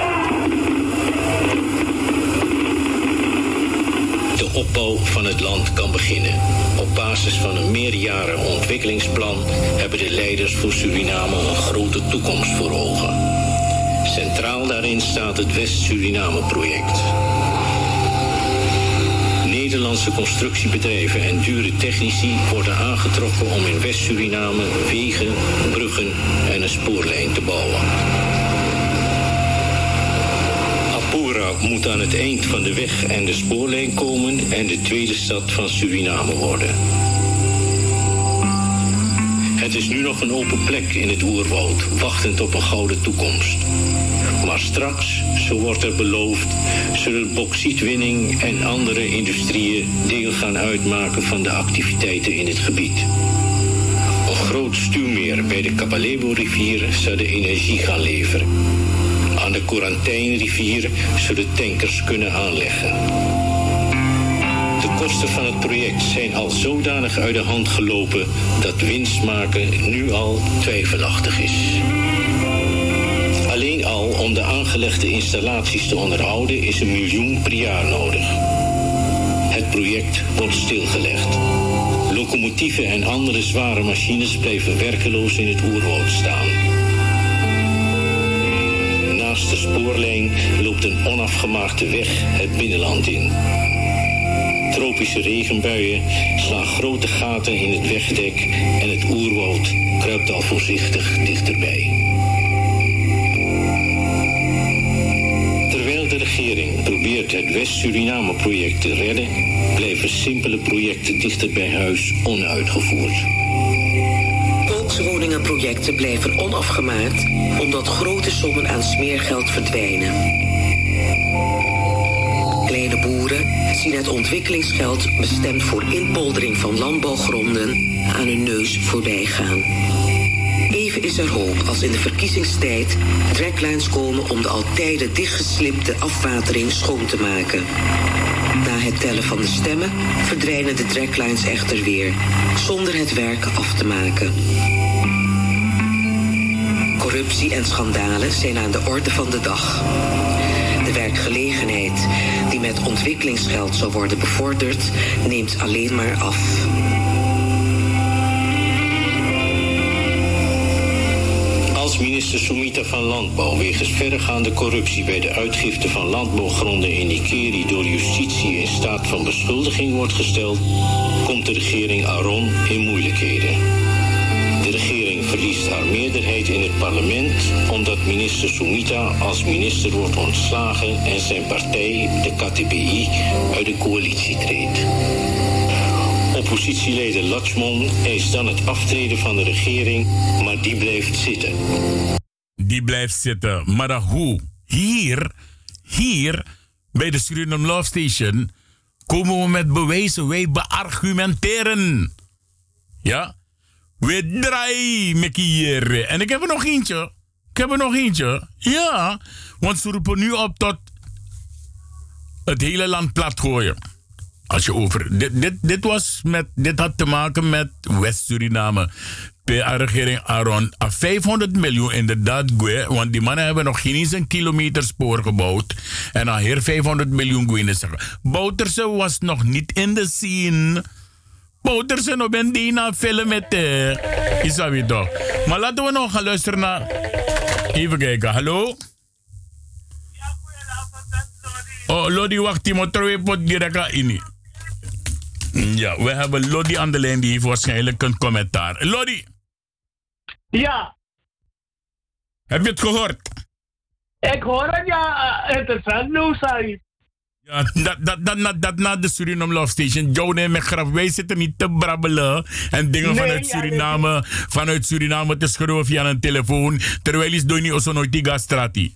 De opbouw van het land kan beginnen. Op basis van een meerjaren ontwikkelingsplan hebben de leiders voor Suriname een grote toekomst voor ogen. Centraal daarin staat het West-Suriname-project. Nederlandse constructiebedrijven en dure technici worden aangetrokken om in West-Suriname wegen, bruggen en een spoorlijn te bouwen. Moet aan het eind van de weg en de spoorlijn komen en de tweede stad van Suriname worden. Het is nu nog een open plek in het oerwoud, wachtend op een gouden toekomst. Maar straks, zo wordt er beloofd, zullen bauxietwinning en andere industrieën deel gaan uitmaken van de activiteiten in het gebied. Een groot stuwmeer bij de Kabalebo-rivier zou de energie gaan leveren. Aan de Corantijnrivier zullen tankers kunnen aanleggen. De kosten van het project zijn al zodanig uit de hand gelopen dat winst maken nu al twijfelachtig is. Alleen al om de aangelegde installaties te onderhouden is een miljoen per jaar nodig. Het project wordt stilgelegd. Locomotieven en andere zware machines blijven werkeloos in het oerwoud staan. De spoorlijn loopt een onafgemaakte weg het binnenland in. Tropische regenbuien slaan grote gaten in het wegdek en het oerwoud kruipt al voorzichtig dichterbij. Terwijl de regering probeert het West-Suriname-project te redden, blijven simpele projecten dichter bij huis onuitgevoerd. Volkswoningenprojecten blijven onafgemaakt omdat grote sommen aan smeergeld verdwijnen. Kleine boeren zien het ontwikkelingsgeld bestemd voor inpoldering van landbouwgronden aan hun neus voorbij gaan. Even is er hoop als in de verkiezingstijd tracklines komen om de al tijden dichtgeslipte afwatering schoon te maken. Na het tellen van de stemmen verdwijnen de tracklines echter weer, zonder het werk af te maken. Corruptie en schandalen zijn aan de orde van de dag. De werkgelegenheid die met ontwikkelingsgeld zou worden bevorderd, neemt alleen maar af. Als minister Sumita van Landbouw wegens verregaande corruptie bij de uitgifte van landbouwgronden in Nikeri door justitie in staat van beschuldiging wordt gesteld, komt de regering Aron in moeilijkheden. Verliest haar meerderheid in het parlement omdat minister Sumita als minister wordt ontslagen en zijn partij, de KTPI, uit de coalitie treedt. Oppositieleider Laxmon eist dan het aftreden van de regering, maar die blijft zitten. Die blijft zitten. Maar hoe? Hier, hier bij de Suriname Love Station komen we met bewijzen. Wij beargumenteren. Ja? We draaien met hier. En ik heb er nog eentje. Ik heb er nog eentje. Ja. Want ze roepen nu op tot het hele land platgooien. Als je over. Dit, dit, was met, dit had te maken met West-Suriname. PA-regering Aaron. 500 miljoen inderdaad, want die mannen hebben nog geen eens een kilometer spoor gebouwd. En dan hier 500 miljoen zeggen. Bouterse was nog niet in de scene. Bouterse nog ben die na film met. Is dat weer toch? Maar laten we nog gaan luisteren naar. Even kijken, hallo? Oh, Lodi, wacht, Timo, terwijl pot direct in. Ja, we hebben Lodi aan de lijn, die heeft waarschijnlijk een commentaar. Lodi! Ja. Heb je het gehoord? Ik hoor het, ja. Interessant nieuws, Said. Dat, dat, dat, dat, na de Suriname Love Station. Joe en Graf, wij zitten niet te brabbelen. En dingen Nee, vanuit ja, Suriname, nee. vanuit Suriname te schreeuwen via een telefoon. Terwijl is niet zo nooit die gastrati.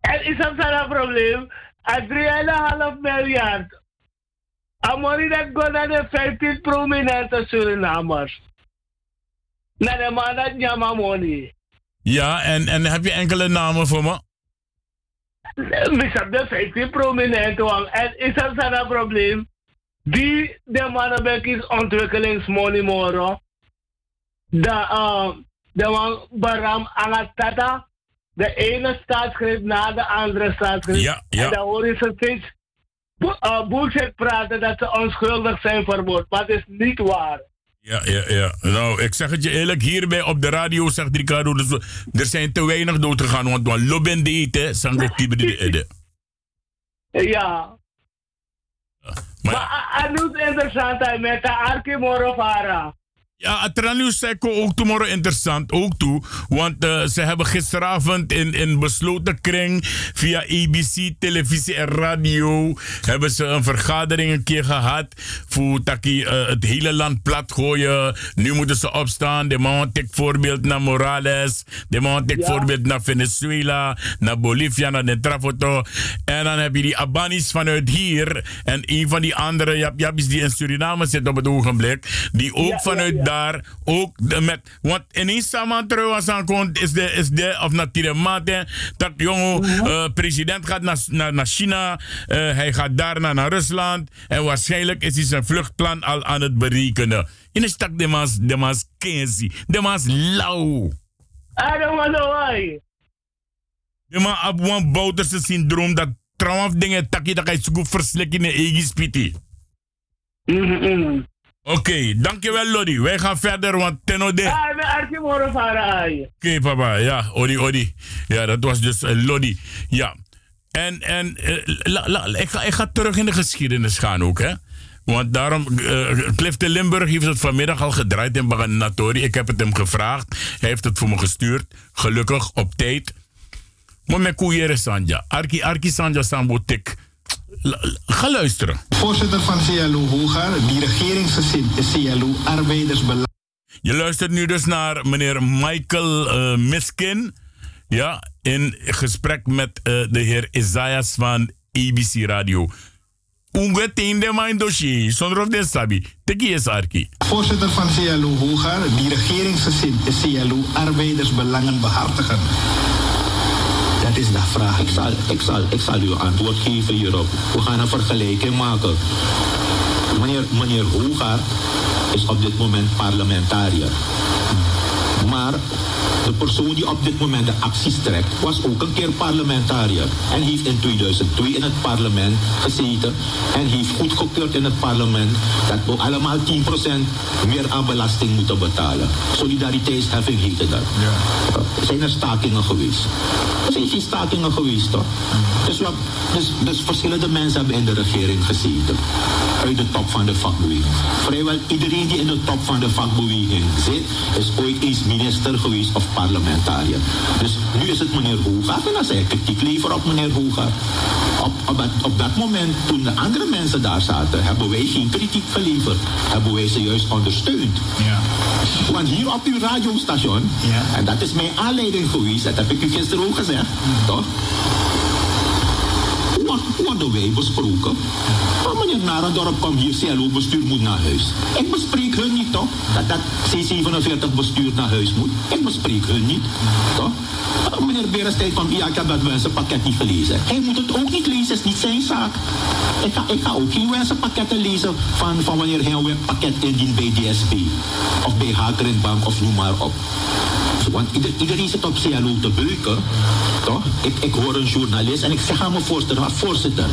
En is een probleem? En 3,5 miljard. Amori dat gaat naar de 15 prominente Surinamers. Naar de man dat. Ja, en, en heb je enkele namen voor me? Zijn de 15 prominente wang. En is dat een probleem? Die de mannen is ontwikkelingsmoney moro. De, uh, de wang Baram Angatata. De ene staatsgreep na de andere staatsgreep. Ja, ja. En dan hoor je ze steeds uh, bullshit praten dat ze onschuldig zijn vermoord. Maar het is niet waar. Ja, ja, ja. Nou, ik zeg het je eerlijk, hierbij op de radio zegt Ricardo, dus er zijn te weinig dood gegaan, want want Loben deed, Sango Kibri Ja. Maar het is interessant met de Arki Morovara. Ja, Atranius zei ook tomorrow interessant, ook toe. Want eh, ze hebben gisteravond in, in besloten kring via ABC, televisie en radio... hebben ze een vergadering een keer gehad voor taki, eh, het hele land plat gooien. Nu moeten ze opstaan. De man tek voorbeeld naar Morales. De man Ja. voorbeeld naar Venezuela, naar Bolivia, naar de Trafoto. En dan heb je die Abanis vanuit hier. En een van die andere Japis die in Suriname zit op het ogenblik. Die ook ja, vanuit ja. Daar ook de met. Want ineens samen was aankomt, is de, is de of natuurlijk mate. Dat jongen, Mhm. eh, president gaat naar, naar, naar China. eh, hij gaat daarna naar Rusland. En waarschijnlijk is hij zijn vluchtplan al aan het berekenen. In de stak de maas, de maas kenzie. De maas lauw. I don't want to why. De man op een bouterse syndroom dat trouwens dingen takkie dat hij zo goed verslikken in de eigen spiti. Oké, dankjewel Lodi. Wij gaan verder, want ten ode. Ah, ai. Oké, papa. Ja, Odi, Odi. Ja, dat was dus uh, Lodi. Ja. En, en eh, la, la, ik, ga, ik ga terug in de geschiedenis gaan ook, hè. Want daarom, uh, Clifton Limburg heeft het vanmiddag al gedraaid in Baganatori. Ik heb het hem gevraagd. Hij heeft het voor me gestuurd. Gelukkig, op tijd. Maar met koeieren Sanja. Arki, Arki Sanja Sambo Tik. Ga luisteren. Voorzitter van CLO Hogar, die regeringsgezin is CLO Arbeidersbelang. Je luistert nu dus naar meneer Michael eh, Miskin. Ja, in gesprek met eh, de heer Isaias van ABC Radio. Unge de mijn dossier, zonder of de sabi. Teki is arki. Voorzitter van CLO Hogar, die regeringsgezin is CLO Arbeidersbelangen behartigen. Dat is de vraag. Ik zal, ik, zal, ik zal u antwoord geven hierop. We gaan een vergelijking maken. Meneer, meneer Hoegaard is op dit moment parlementariër. Maar de persoon die op dit moment de acties trekt, was ook een keer parlementariër. En heeft in 2002 in het parlement gezeten. En heeft goedgekeurd in het parlement dat we allemaal 10% meer aan belasting moeten betalen. Solidariteitsheffing heette dat. Er zijn er stakingen geweest. Er zijn geen stakingen geweest, toch? Dus, wat, dus, dus verschillende mensen hebben in de regering gezeten. Uit de top van de vakbeweging. Vrijwel iedereen die in de top van de vakbeweging zit, is ooit eens minister geweest of parlementariër. Dus nu is het meneer Hoegaard en dan zei ik kritiek leveren op meneer Hoegaard. Op, op, dat, op dat moment, toen de andere mensen daar zaten, hebben wij geen kritiek geleverd. Hebben wij ze juist ondersteund. Ja. Want hier op uw radiostation, en dat is mijn aanleiding geweest, dat heb ik u gisteren ook gezegd, toch? Wij besproken? Maar meneer Narendorp kwam hier, CLO bestuur moet naar huis. Ik bespreek hun niet, toch? Dat dat C47 bestuur naar huis moet. Ik bespreek hun niet, toch? Maar Meneer ja, ik heb dat wensenpakket niet gelezen. Hij moet het ook niet lezen, is niet zijn zaak. Ik ga, ik ga ook geen wensenpakketten lezen van, van wanneer hij een pakket indient bij DSP. Of bij Hakerenbank of noem maar op. Want ieder, iedereen zit op CLO te beuken. Toch? Ik, ik hoor een journalist en ik zeg aan mijn voorzitter, "Maar voorzitter,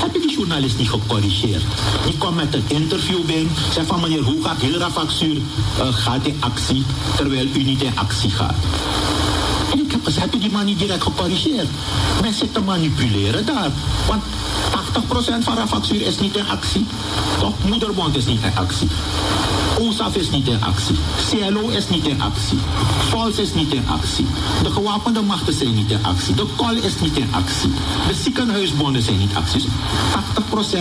heb je die journalist niet gecorrigeerd? Die kwam met een interview bij zei van meneer, hoe gaat heel Rafaksuur uh, gaat in actie, terwijl u niet in actie gaat? Ik heb gezegd, heb je die man niet direct gecorrigeerd? Men zit te manipuleren daar. Want 80% van Rafaksuur is niet in actie. Toch? Moederbond is niet in actie. OSAF is niet in actie. CLO is niet in actie. Vols is niet in actie. De gewapende machten zijn niet in actie. De KOL is niet in actie. De ziekenhuisbonden zijn niet in actie. Dus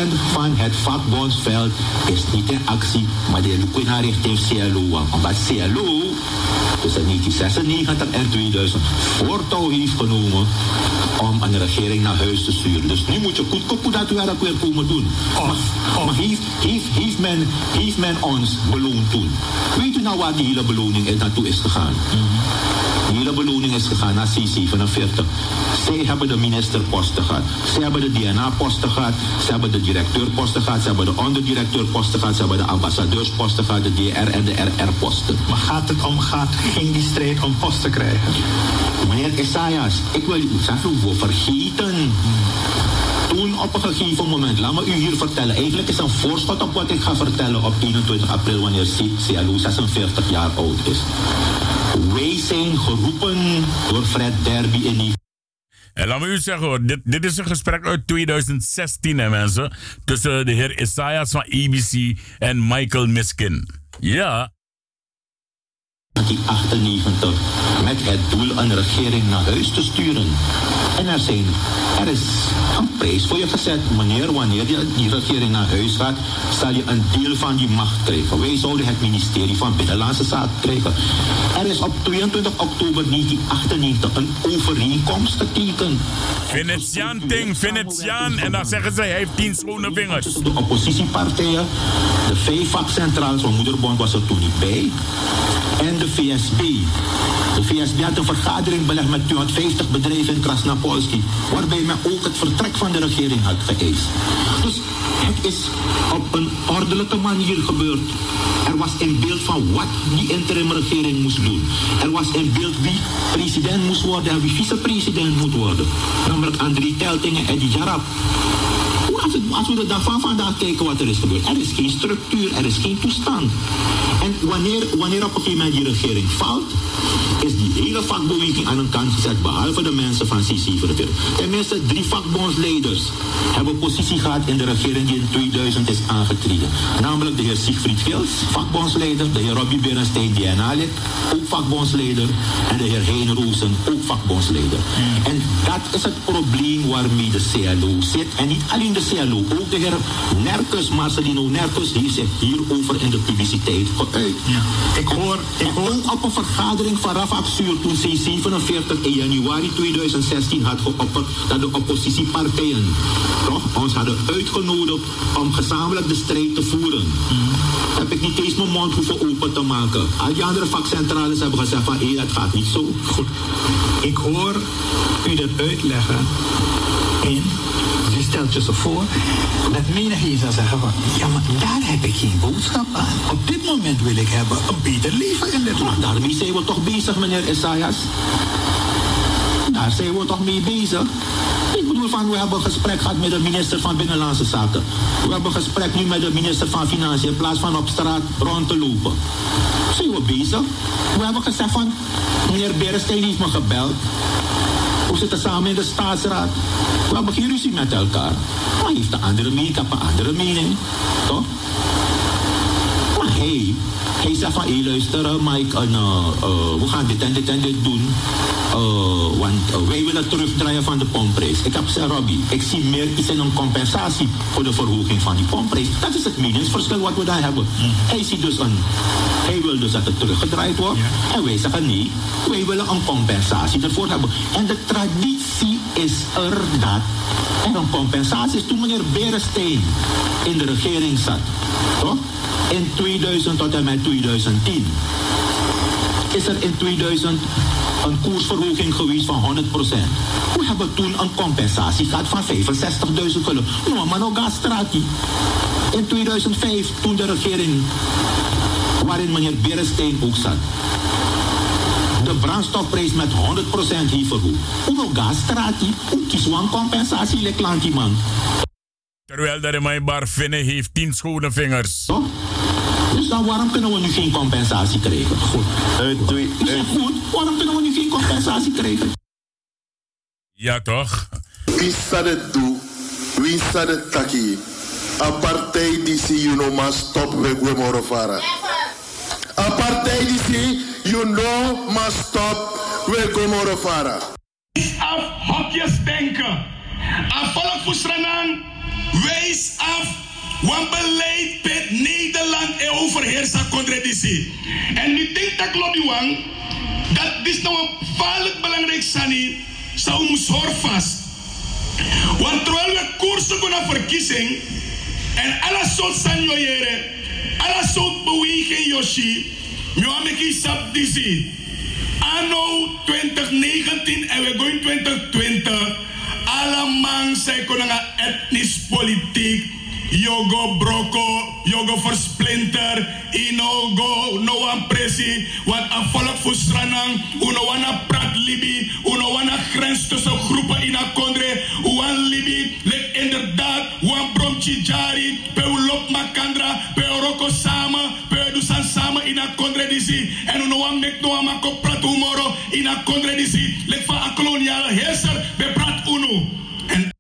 80% van het vakbondsveld is niet in actie. Maar de Lukuna richting CLO. Omdat CLO tussen 1996 en 2000 voortouw heeft genomen om een regering naar huis te sturen. Dus nu moet je goed kopen dat we dat weer komen doen. Maar, maar heeft, heeft, heeft, men, heeft men ons beloond toen? Weet u nou waar die hele beloning naartoe is gegaan? De hele beloning is gegaan naar C47. Zij hebben de ministerposten gehad. Zij hebben de DNA-posten gehad. Zij hebben de directeurposten gehad. Zij hebben de onderdirecteurposten gehad. Zij hebben de ambassadeursposten gehad. De DR en de RR-posten. Maar gaat het om, gaat, ging die strijd om post te krijgen? Meneer Isaias, ik wil u zeggen, we vergeten. Toen op een gegeven moment, laat me u hier vertellen. Eigenlijk is een voorschot op wat ik ga vertellen op 21 april, wanneer CLO 46 jaar oud is. Wij zijn geroepen door Fred Derby in En laat me u zeggen hoor, dit, dit is een gesprek uit 2016 hè mensen. Tussen de heer Isaias van ABC en Michael Miskin. Ja. 1998 met het doel een regering naar huis te sturen. En er, zijn, er is een prijs voor je gezet. Wanneer, wanneer je die regering naar huis gaat, zal je een deel van die macht krijgen. Wij zouden het ministerie van Binnenlandse Zaken krijgen. Er is op 22 oktober 1998 een overeenkomst getekend. Venetiaan ting, Venetiaan. En dan zeggen ze, hij heeft tien schone vingers. De oppositiepartijen, de vijf vakcentrales van Moederbond was er toen niet bij. En de VSB. De VSB had een vergadering belegd met 250 bedrijven in Krasnapolski, waarbij men ook het vertrek van de regering had geëist. Dus het is op een ordelijke manier gebeurd. Er was in beeld van wat die interimregering moest doen. Er was in beeld wie president moest worden en wie vicepresident moet worden. Namelijk André Telting en Eddie Jarab. Als, het, als we de dag van vandaag kijken wat er is gebeurd. Er is geen structuur, er is geen toestand. En wanneer, wanneer op een gegeven moment die regering valt, is die hele vakbeweging aan een kant gezet, behalve de mensen van CC44. Tenminste, drie vakbondsleiders hebben positie gehad in de regering die in 2000 is aangetreden. Namelijk de heer Siegfried Gils, vakbondsleider, de heer Robbie Berenstein, DNA-lid, ook vakbondsleider, en de heer Hein Roosen, ook vakbondsleider. En dat is het probleem waarmee de CLO zit. En niet alleen de CLO, ook de heer Nerkus, Marcelino Nerkus, heeft zich hierover in de publiciteit geuit. Ik hoor, ik hoor... ook op een vergadering van Raf Absuur toen C47 in januari 2016 had geopperd dat de oppositiepartijen toch, ons hadden uitgenodigd om gezamenlijk de strijd te voeren. Heb ik niet eens mijn mond hoeven open te maken. Al die andere vakcentrales hebben gezegd van hé, dat gaat niet zo. Goed. Ik hoor u dat uitleggen in je stelt je zo voor dat menigeen zal zeggen van, ja, maar daar heb ik geen boodschap aan. Op dit moment wil ik hebben een beter leven in dit land. Daarmee zijn we toch bezig, meneer Isaias? Daar zijn we toch mee bezig? Ik bedoel van, we hebben een gesprek gehad met de minister van Binnenlandse Zaken. We hebben een gesprek nu met de minister van Financiën in plaats van op straat rond te lopen. Zijn we bezig? We hebben gezegd van, meneer Berenstein heeft me gebeld. We zitten samen in de staatsraad. We hebben geen ruzie met elkaar. Maar heeft een andere mening, ik heb een andere mening. Toch? Maar hij, zegt van, hé luister uh, Mike, uh, uh, we gaan dit en dit en dit doen. Uh, want uh, wij willen terugdraaien van de pompprijs. Ik heb gezegd, Robbie, ik zie meer iets in een compensatie voor de verhoging van die pompprijs. Dat is het meningsverschil wat we daar hebben. Hij ziet dus een, hij wil dus dat het teruggedraaid wordt. En wij zeggen nee, wij willen een compensatie ervoor hebben. En de traditie is er dat er een compensatie is toen meneer Berensteen in de regering zat. Toch? In 2000 tot en met 2010 is er in 2000 een koersverhoging geweest van 100%. We hebben toen een compensatie gehad van 65.000 gulden. No, maar nog gastrati. In 2005, toen de regering waarin meneer Berensteen ook zat, de brandstofprijs met 100% heeft verhoogd. Uno gastrati, hoe kies een compensatie, leklanti man. Terwijl er in mijn bar heeft tien schone vingers. Toch? Dus dan waarom kunnen we nu geen compensatie krijgen? Goed. Uh, ik zeg goed, waarom kunnen we nu geen compensatie krijgen? Ja, toch? Wie staat het doen? Wie staat het taki? Apartheid die zie you know must stop with Gomorofara. Apartheid die zie you know must stop with Gomorofara. Af hokjes denken. Voor Stranang. Wees af. Want beleid met Nederland en overheersen contradictie. En die denkt dat klopt, Wang. Dat is nou een gevaarlijk belangrijk sani. Zou hoor vast. Want terwijl we koersen gaan naar verkiezing. En alle soort sanjoyeren. Alle soort beweging Yoshi. Mjameki sap disi. Anno 2019 en we gaan 2020. Alle man zijn kunnen etnisch politiek. Yogo broko, yogo versplinter, ino go, no one presi, wat afvallig voor stranang, uno wana prat libi, uno wana grens tussen groepen in a kondre, uan libi, lek inderdaad, wan brom chijari, pe ulop makandra, pe oroko samen, pe dusan samen in a kondre disi, en uno wan mek no amako prat humoro in a kondre disi, lek van a koloniale heerser, be prat unu. En...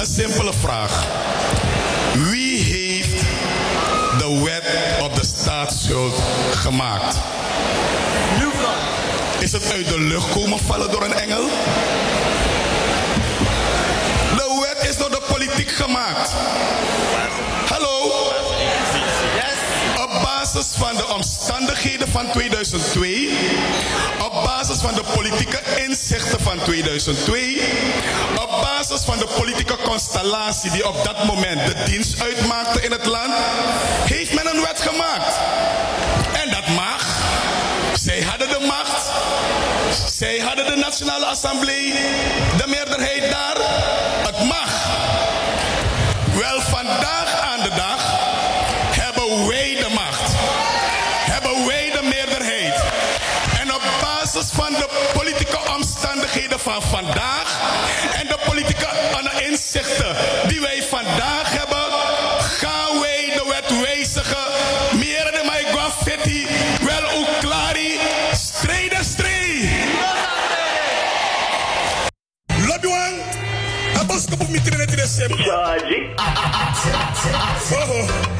Een simpele vraag. Staatsschuld gemaakt? Is het uit de lucht komen vallen door een engel? De wet is door de politiek gemaakt. Hallo? Op basis van de omstandigheden van 2002, op basis van de politieke inzichten van 2002, op basis van de politieke constellatie die op dat moment de dienst uitmaakte in het land, heeft men een wet gemaakt. En dat mag. Zij hadden de macht. Zij hadden de Nationale Assemblée, de meerderheid daar. Het mag. Wel, vandaag aan de dag hebben wij de macht. Hebben wij de meerderheid. En op basis van de politieke omstandigheden van vandaag inzichten die wij vandaag hebben, gaan wij de wet wijzigen. Meer de mij graffiti, wel ook klari, strijden strijd. Lobbywan, mitre net in de sem. Oh,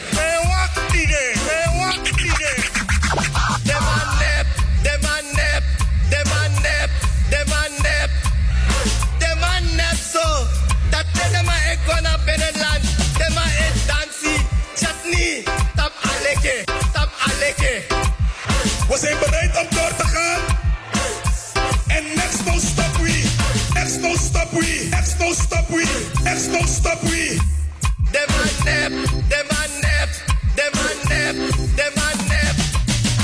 We zijn bereid om door te gaan. En next no stop we. Next no stop we. Next no stop we. Next no stop we. De man nep, de man nep, de man nep, de man nep.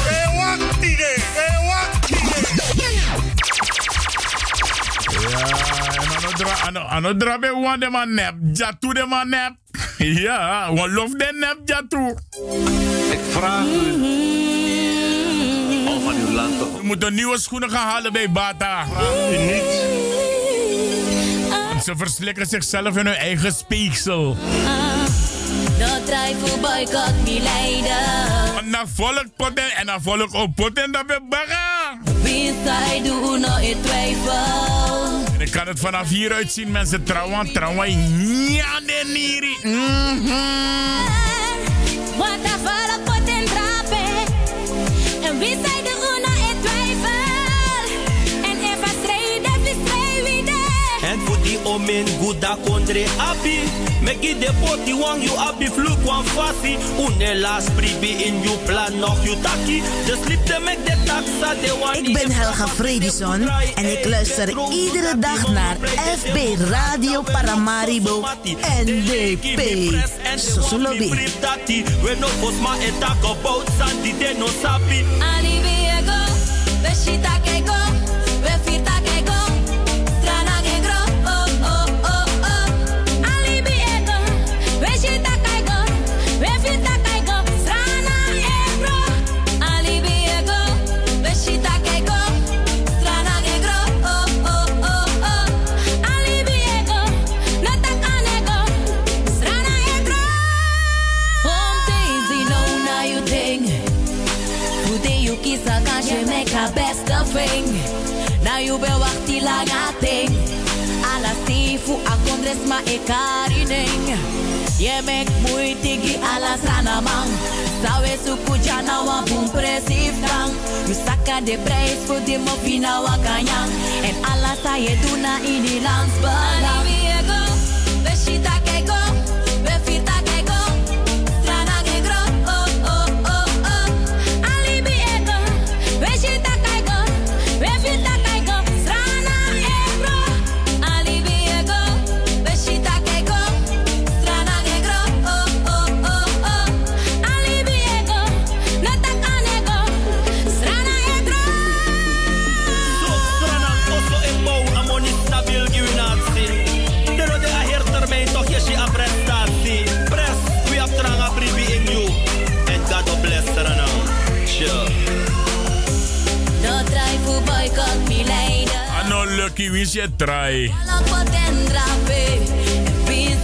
Hey, walk today, hey, walk Ja, en ano dra, ano, ano dra be wan de man nep. Jatu de man nep. Ja, want lof den nep ja toe. Ik vraag u van uw land te We moeten nieuwe schoenen gaan halen bij Bata. Vraag u niet. Want ze verslikken zichzelf in hun eigen speeksel. Try for boycott leider. Want na volk poten en na volk op poten dat we baggen. Wie zij doen no in twijfel. En ik kan het vanaf hieruit zien, mensen. Trouwen, trouwen. Ja, de niri. Wat a volk pot en drape. En wie zij doen omen guda kondre abi Meki de poti wang you abi fluk wan fasi Une las pribi in you plan nog you taki De slip de mek de taxa de wan Ik ben Helga Fredison en ik luister iedere dag naar FB Radio Paramaribo NDP. Sosolobi. We no posma talk about santi de no sabi. Ali Viego, Beshita ma e karining. Ye mek muy tigi ala sana man. Sawe suku jana wa boom presief tang. You saka de prijs voor de mofina wa kanyang. En ala sa ye duna in die landsbelang.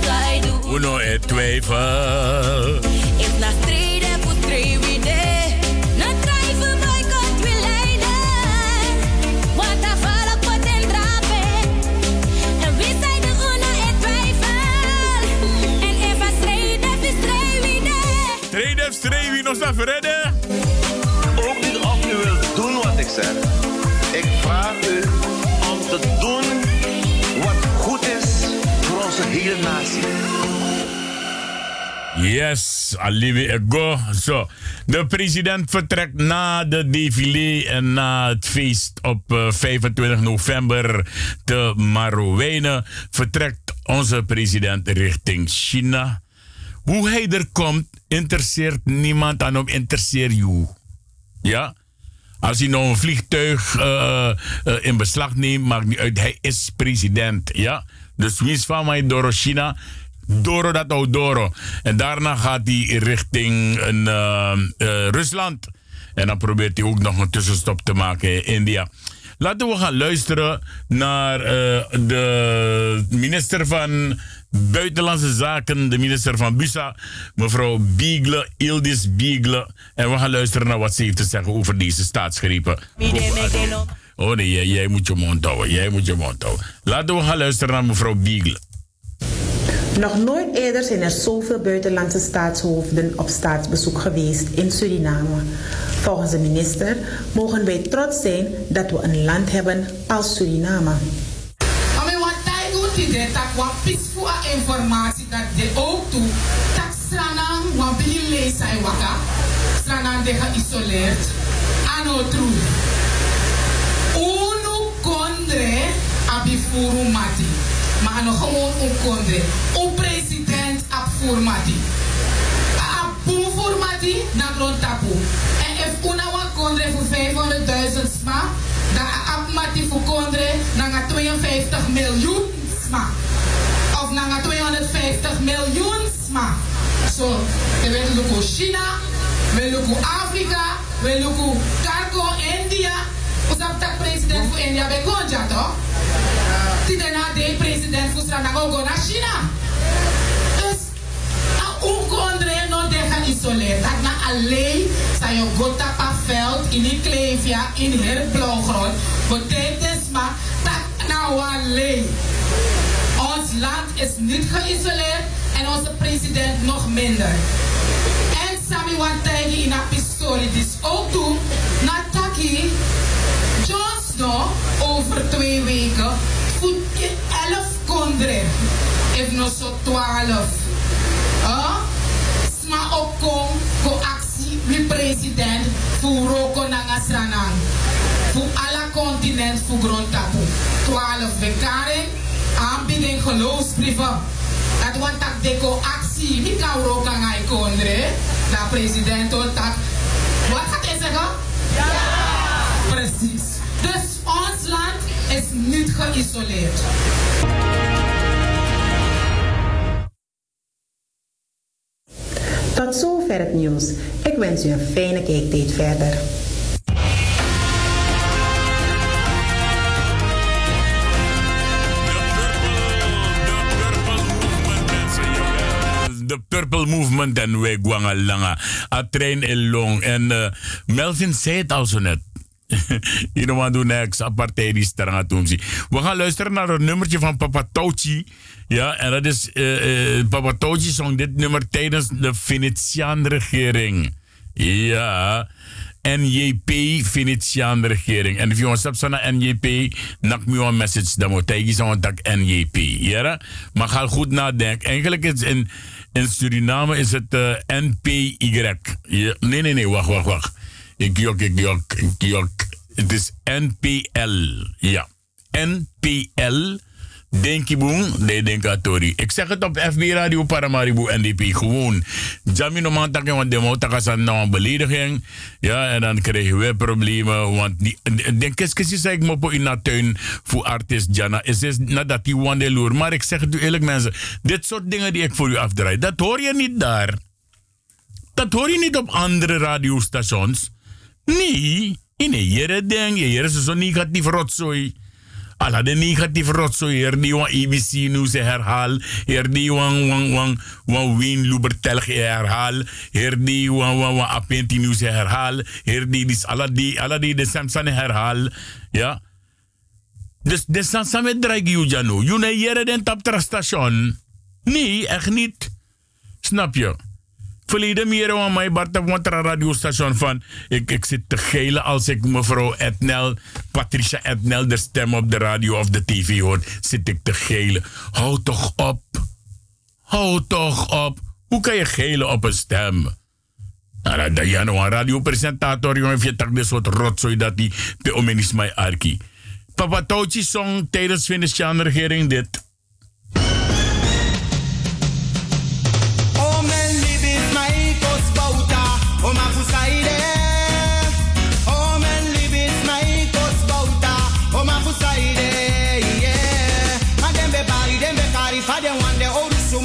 Zij doen. Uno e twijfel. Yes, Alibi Ego. Zo, de president vertrekt na de défilé en na het feest op eh, 25 november te Marowijnen. Vertrekt onze president richting China. Hoe hij er komt, interesseert niemand aan hem, interesseert jou. Ja? Als hij nou een vliegtuig eh, eh, in beslag neemt, maakt niet uit. Hij is president. Ja? Dus winst van mij door China. Doro dat Doro. En daarna gaat hij richting een, eh, eh, Rusland. En dan probeert hij ook nog een tussenstop te maken in India. Laten we gaan luisteren naar eh, de minister van Buitenlandse Zaken, de minister van Busa, mevrouw Biegle, Ildis Biegle. En we gaan luisteren naar wat ze heeft te zeggen over deze staatsgrepen. Oh nee, jij, jij moet je mond houden. Jij moet je mond houden. Laten we gaan luisteren naar mevrouw Biegle. Nog nooit eerder zijn er zoveel buitenlandse staatshoofden op staatsbezoek geweest in Suriname. Volgens de minister mogen wij trots zijn dat we een land hebben als Suriname. Peaceful informatie dat de. Dat wat geïsoleerd. Ano true. Unu kondre abifuru mati. Maar ano gewoon un kondre. Un president abfur mati. Abfur voor mati na grond tapu. En if una wa kondre voor 500.000 sma. Dan ab mati voor kondre na 52 miljoen sma. Of na 250 miljoen sma. sma. So, we luku China, we luku Afrika, we luku Cargo, India. Usap tak president voor India bij Gonja toch? Tidena de president Strana go naar China. Dus, na unkondre no deja isoleer. Dat na alleen zijn je gota pa veld in die kleefja in heel blauwgrond. Betekent maar dat nou alleen. Ons land is niet geïsoleerd en onze president nog minder. En Sami Wantegi in een pistolie dus ook toe naar Taki. Jon Snow over twee weken in 11 kondre. If no zo 12. Huh? Sma ook kom ko actie wie president voor roko nangasranang. Voor alle continent voor grondtapu. 12 bekaring aanbieding geloofsbrieven. Dat want tak deko actie, niet kan roken aan kondre. De president dat. Wat gaat hij zeggen? Ja! Precies. Dus ons land is niet geïsoleerd. Tot zover het nieuws. Ik wens u een fijne kijktijd verder. de Purple Movement en we Guangalanga. A train in long. En uh, Melvin zei het al zo net. Wat doen next apartheid die stranga We gaan luisteren naar een nummertje van Papa Tochi. Ja, en dat is uh, uh, Papa Tochi zong dit nummer tijdens de Venetiaan regering. Ja. NJP Venetiaan regering. En als je ons naar NJP, nak me een message dan moet je zo'n tak NJP. Ja, maar ga goed nadenken. Eigenlijk is in in Suriname is het uh, NPY. Ja, nee, nee, nee, wacht, wacht, wacht. Ik jok, ik jok, ik jok. Het is NPL. Ja. NPL. Denki boom, de denkatori. Ik zeg het op FB Radio Paramaribo NDP gewoon. Jamie no man takken want demo takasan nou een belediging. Ja, en dan krijgen we problemen. Want die, denk eens, eens zeg ik me in de tuin voor artist Jana. Is is nadat die wandeloer. Maar ik zeg het u eerlijk mensen. Dit soort dingen die ik voor u afdraai. Dat hoor je niet daar. Dat hoor je niet op andere radiostations. Nee. In jere ding. Je jere zo negatief rotzooi. Alla de negatief rotzooi. Hier die wan ABC nu ze herhaal. Hier die wan wan wan wan Wien Lubertelg herhaal. Hier die wan wan wan nu ze herhaal. Hier die dis alla die alla die de Samson herhaal. Ja. Dus de samen draai je jano. Je ne jere den tap station. Nee, echt niet. Snap je? Verleden meer aan mij Bart op een radiostation van ik, ik zit te gelen als ik mevrouw Etnel, Patricia Etnel, de stem op de radio of de tv hoor, zit ik te gelen. Hou toch op. Hou toch op. Hoe kan je gelen op een stem? Nou, dat je nou een radiopresentator, jongen, heeft je tak de soort rotzooi dat die de omenis mij arki. Papa Tochi zong tijdens Venetiaan regering dit.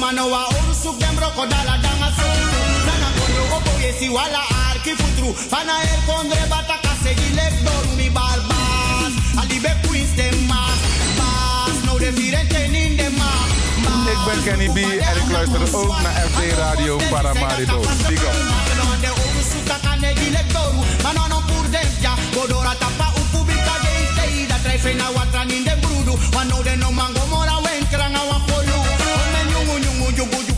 Mano wa oru suk dem roko dala danga so sana kono opo yesi wala arki futru fana kondre bata kase gilek doru mi barbas. Alibe queens dem mas mas no de virente nin dem mas Ik ben Kenny B en ik luister ook naar FD Radio Paramaribo. Big up. Godora tapa upubika de ida trai na watran in de brudu wano de no mango mora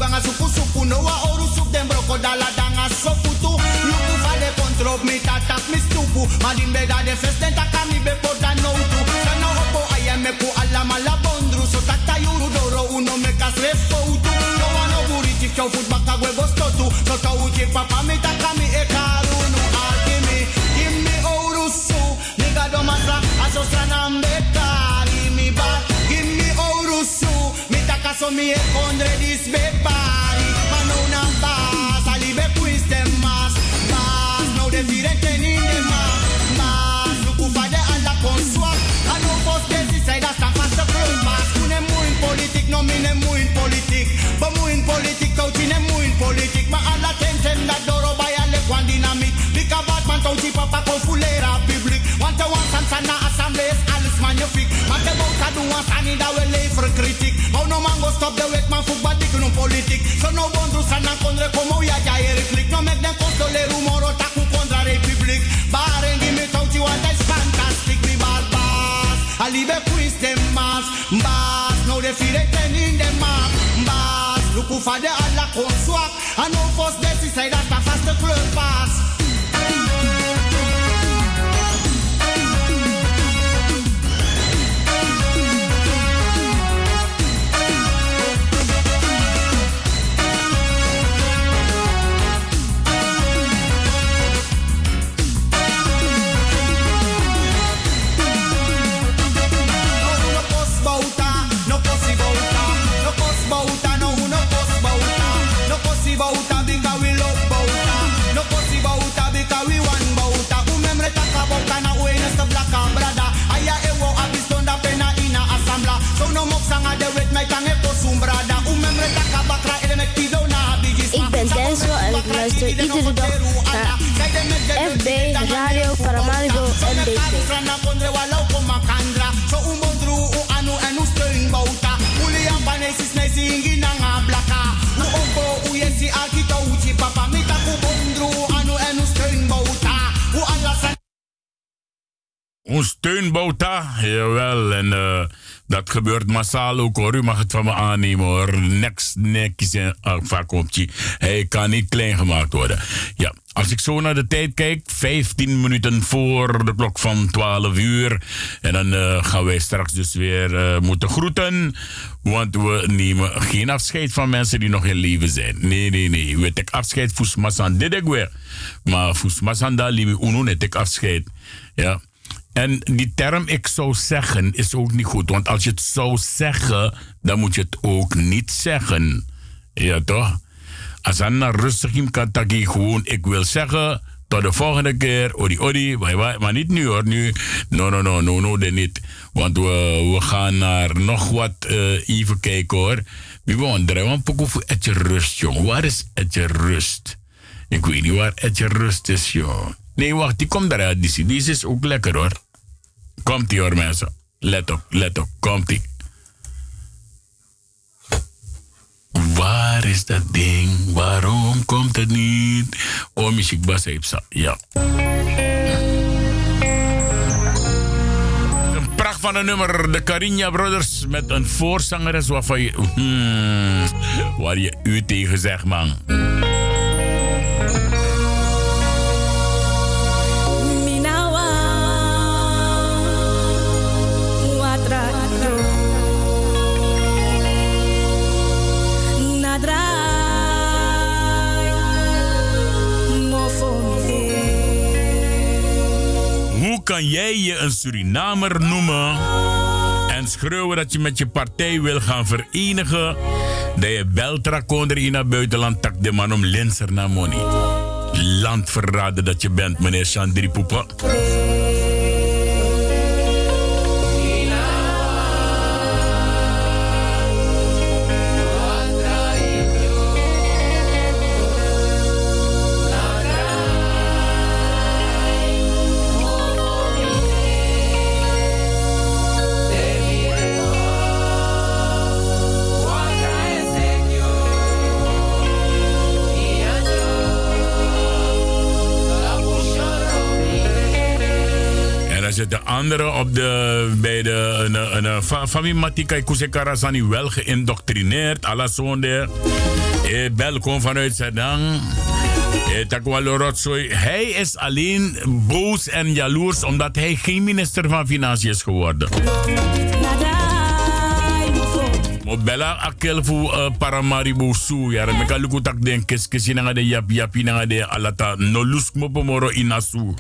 supu supu no wa oru sup dem broko dala danga sofutu Yuku fale kontrop mi tatak mi stupu. Madin beda de festen takami be poda no tu. Sana opo ayame ku ala mala bondru. So takta yuru doro uno me kas refoutu No wano buriti chow food baka huevo stotu. So ka uji papa mi takami e karunu Alkimi Gimme oru su Niga do masa aso sanambekari mi me hundred this big body, man on a bass, I live with them mass, mass, now they didn't turn in the mass, mass, look over the alla consua, I know first they decide that's a faster cross mass, tu politic, no me ne muin politic, but muin politic, tau ti ne politic, ma alla tentem da doro bai alle quan dinamic, dica Batman tau ti papa con fulera, pipa, do one that da we for critic. Hou no man go stop the wake man voetbal dik no politiek. So no bondru sana condre como ya ja ere klik. No make them costo the rumor otaku contra republiek. Baren die me touti want is fantastic me bad bass. Alibe quiz them mass. Bass no they feel it in the map. Bass look for the Allah kon swap. I no force this is that a faster club pass. En ik luister iedere dag naar FB Radio Paramaribo NDP. Frana kondre walau ko makandra So umondru u anu anu steun bauta Uli ang panesi snesi ingi na nga blaka U onko u yesi akita uchi papa Mita ku bondru u anu anu steun bauta U alasan Een steunbouta, jawel. En eh, dat gebeurt massaal ook hoor. U mag het van me aannemen hoor. Niks, nekjes en vakopje. Hij kan niet klein gemaakt worden. Ja, als ik zo naar de tijd kijk, 15 minuten voor de klok van 12 uur. En dan eh, gaan wij straks dus weer eh, moeten groeten. Want we nemen geen afscheid van mensen die nog in leven zijn. Nee, nee, nee. Wetek afscheid voor ik weer. Maar voor lieve uno net ik afscheid. Ja. En die term ik zou zeggen is ook niet goed. Want als je het zou zeggen, dan moet je het ook niet zeggen. Ja toch? Als dan rustig in kan taki gewoon ik wil zeggen. Tot de volgende keer. Odi odi. Maar niet nu hoor. Nu. No no no no no. niet. Want we, we gaan naar nog wat eh, even kijken hoor. Wie wonderen. Want pokoe voor Etje Rust jong. Waar is Etje Rust? Ik weet niet waar Etje Rust is joh. Nee, wacht, die komt eruit. Die, die is ook lekker hoor. Komt die hoor, mensen. Let op, let op. Komt die. Waar is dat ding? Waarom komt het niet? Oh, Michik Bas heeft ze. Ja. Een pracht van een nummer. De Carinha Brothers met een voorzangeres waarvan je... Hmm, waar je u tegen zegt, man. Kan jij je een Surinamer noemen en schreeuwen dat je met je partij wil gaan verenigen? Dat je Beltra in het buitenland tak de man om linser naar money. Landverrader dat je bent, meneer Chandri Poepa. Andere op de, bij de een, een, een, fa- familie Matika Kusekarasani wel geïndoctrineerd. Alla zonde. Eh, welkom vanuit Sedang. Eh. Hij is alleen boos en jaloers omdat hij geen minister van Financiën is geworden. Mo bela akel fu uh, paramaribo su ya me kaluku tak den kes kesi nga de yap yapi nga de alata no lus mo pomoro inasu.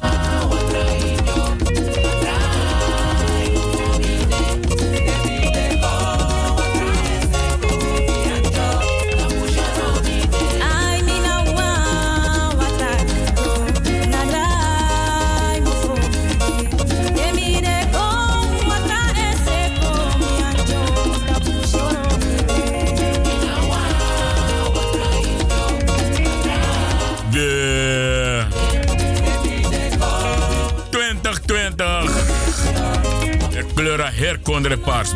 Herkondre paars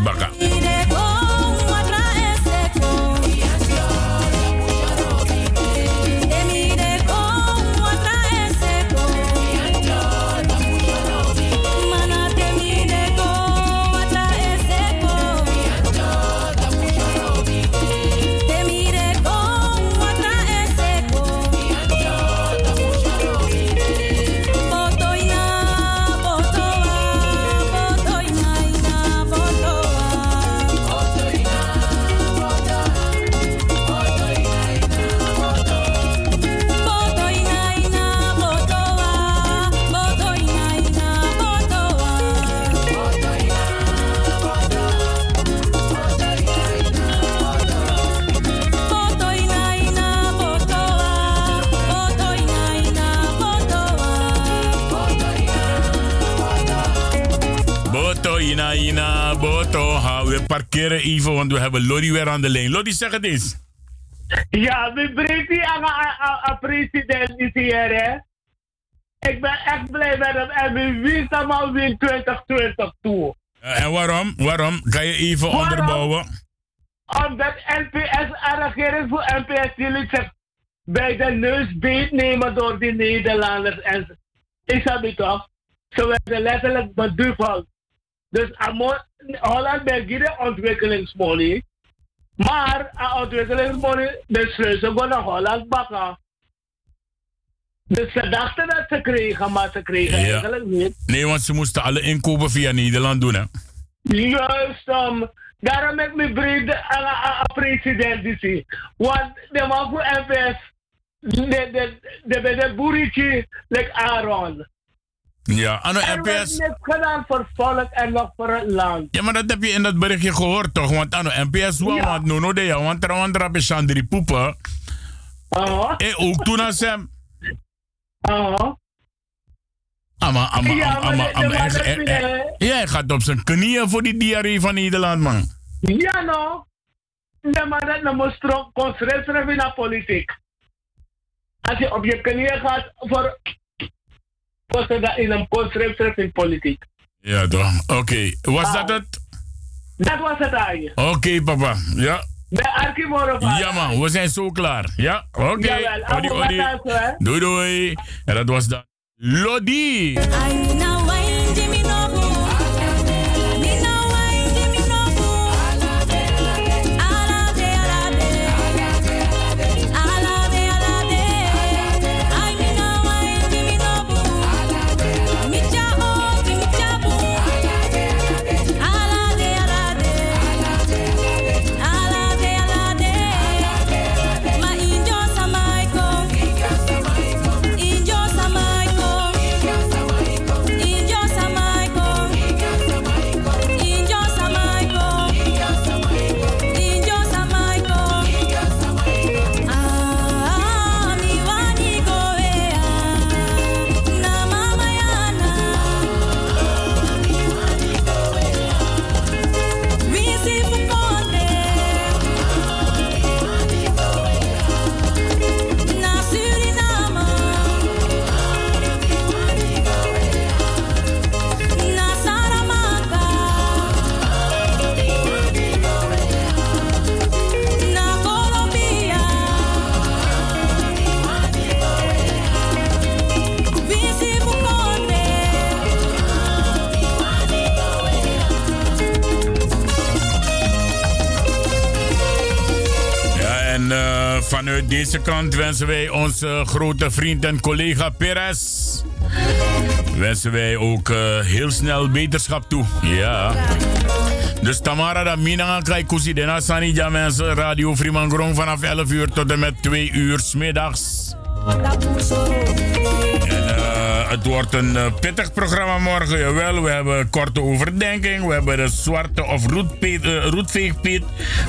ina, ina, boto. Ha, we parkeren even, want we hebben Lodi weer aan de lijn. Lodi, zeg het eens. Ja, we brengen aan de president is hier, hè. Ik ben echt blij met hem en we weten hem alweer 2020 toe. Eh, en waarom? Waarom? Kan je even Waarom? onderbouwen? Omdat NPS en regering voor NPS jullie zich bij de neus beetnemen door die Nederlanders. En ik snap het toch? Ze werden letterlijk beduveld. Dus Holland begint ontwikkelingsmoney. Maar aan ontwikkelingsmoney, de sleutel gewoon naar Holland bakken. Dus ze dachten dat ze kregen, maar ze kregen Ja. eigenlijk niet. Nee, want ze moesten alle inkopen via Nederland doen, hè? Juist, um, daarom heb ik me breed aan de president. Want de man voor NPS, de, de, de, de, like Aaron. Ja, aan de werd NPS. niks gedaan voor het volk en nog voor het land. Ja, maar dat heb je in dat berichtje gehoord, toch? Want aan de NPS wel, want no, no, de ja, want er want er is Chandri Poepen. Eh, ook toen als hem. Ja, maar maar eh, dat eh, vind eh, Ja, hij gaat op zijn knieën voor die diarree van Nederland, man. Ja, no. De man dat nog moest tro- concentreren de politiek. Als je op je knieën gaat voor. Was dat in een concentreren in politiek. Ja, toch? Oké, was dat het? Dat was het eigenlijk. Oké, papa. Ja. Ja, man, we zijn zo klaar. Ja, oké. Odi, odi. Bakar, hè? Doei, doei. En dat was dan Lodi. Deze kant wensen wij onze grote vriend en collega Perez. Wensen wij ook eh, heel snel beterschap toe. Ja. Dus Tamara, dat mina kai kusi dena sani mensen. Radio Fremangrom vanaf 11 uur tot en met 2 uur 's middags. Eh, het wordt een eh, pittig programma morgen. Jawel, we hebben korte overdenking. We hebben de zwarte of roetpeet, eh, roetveegpiet.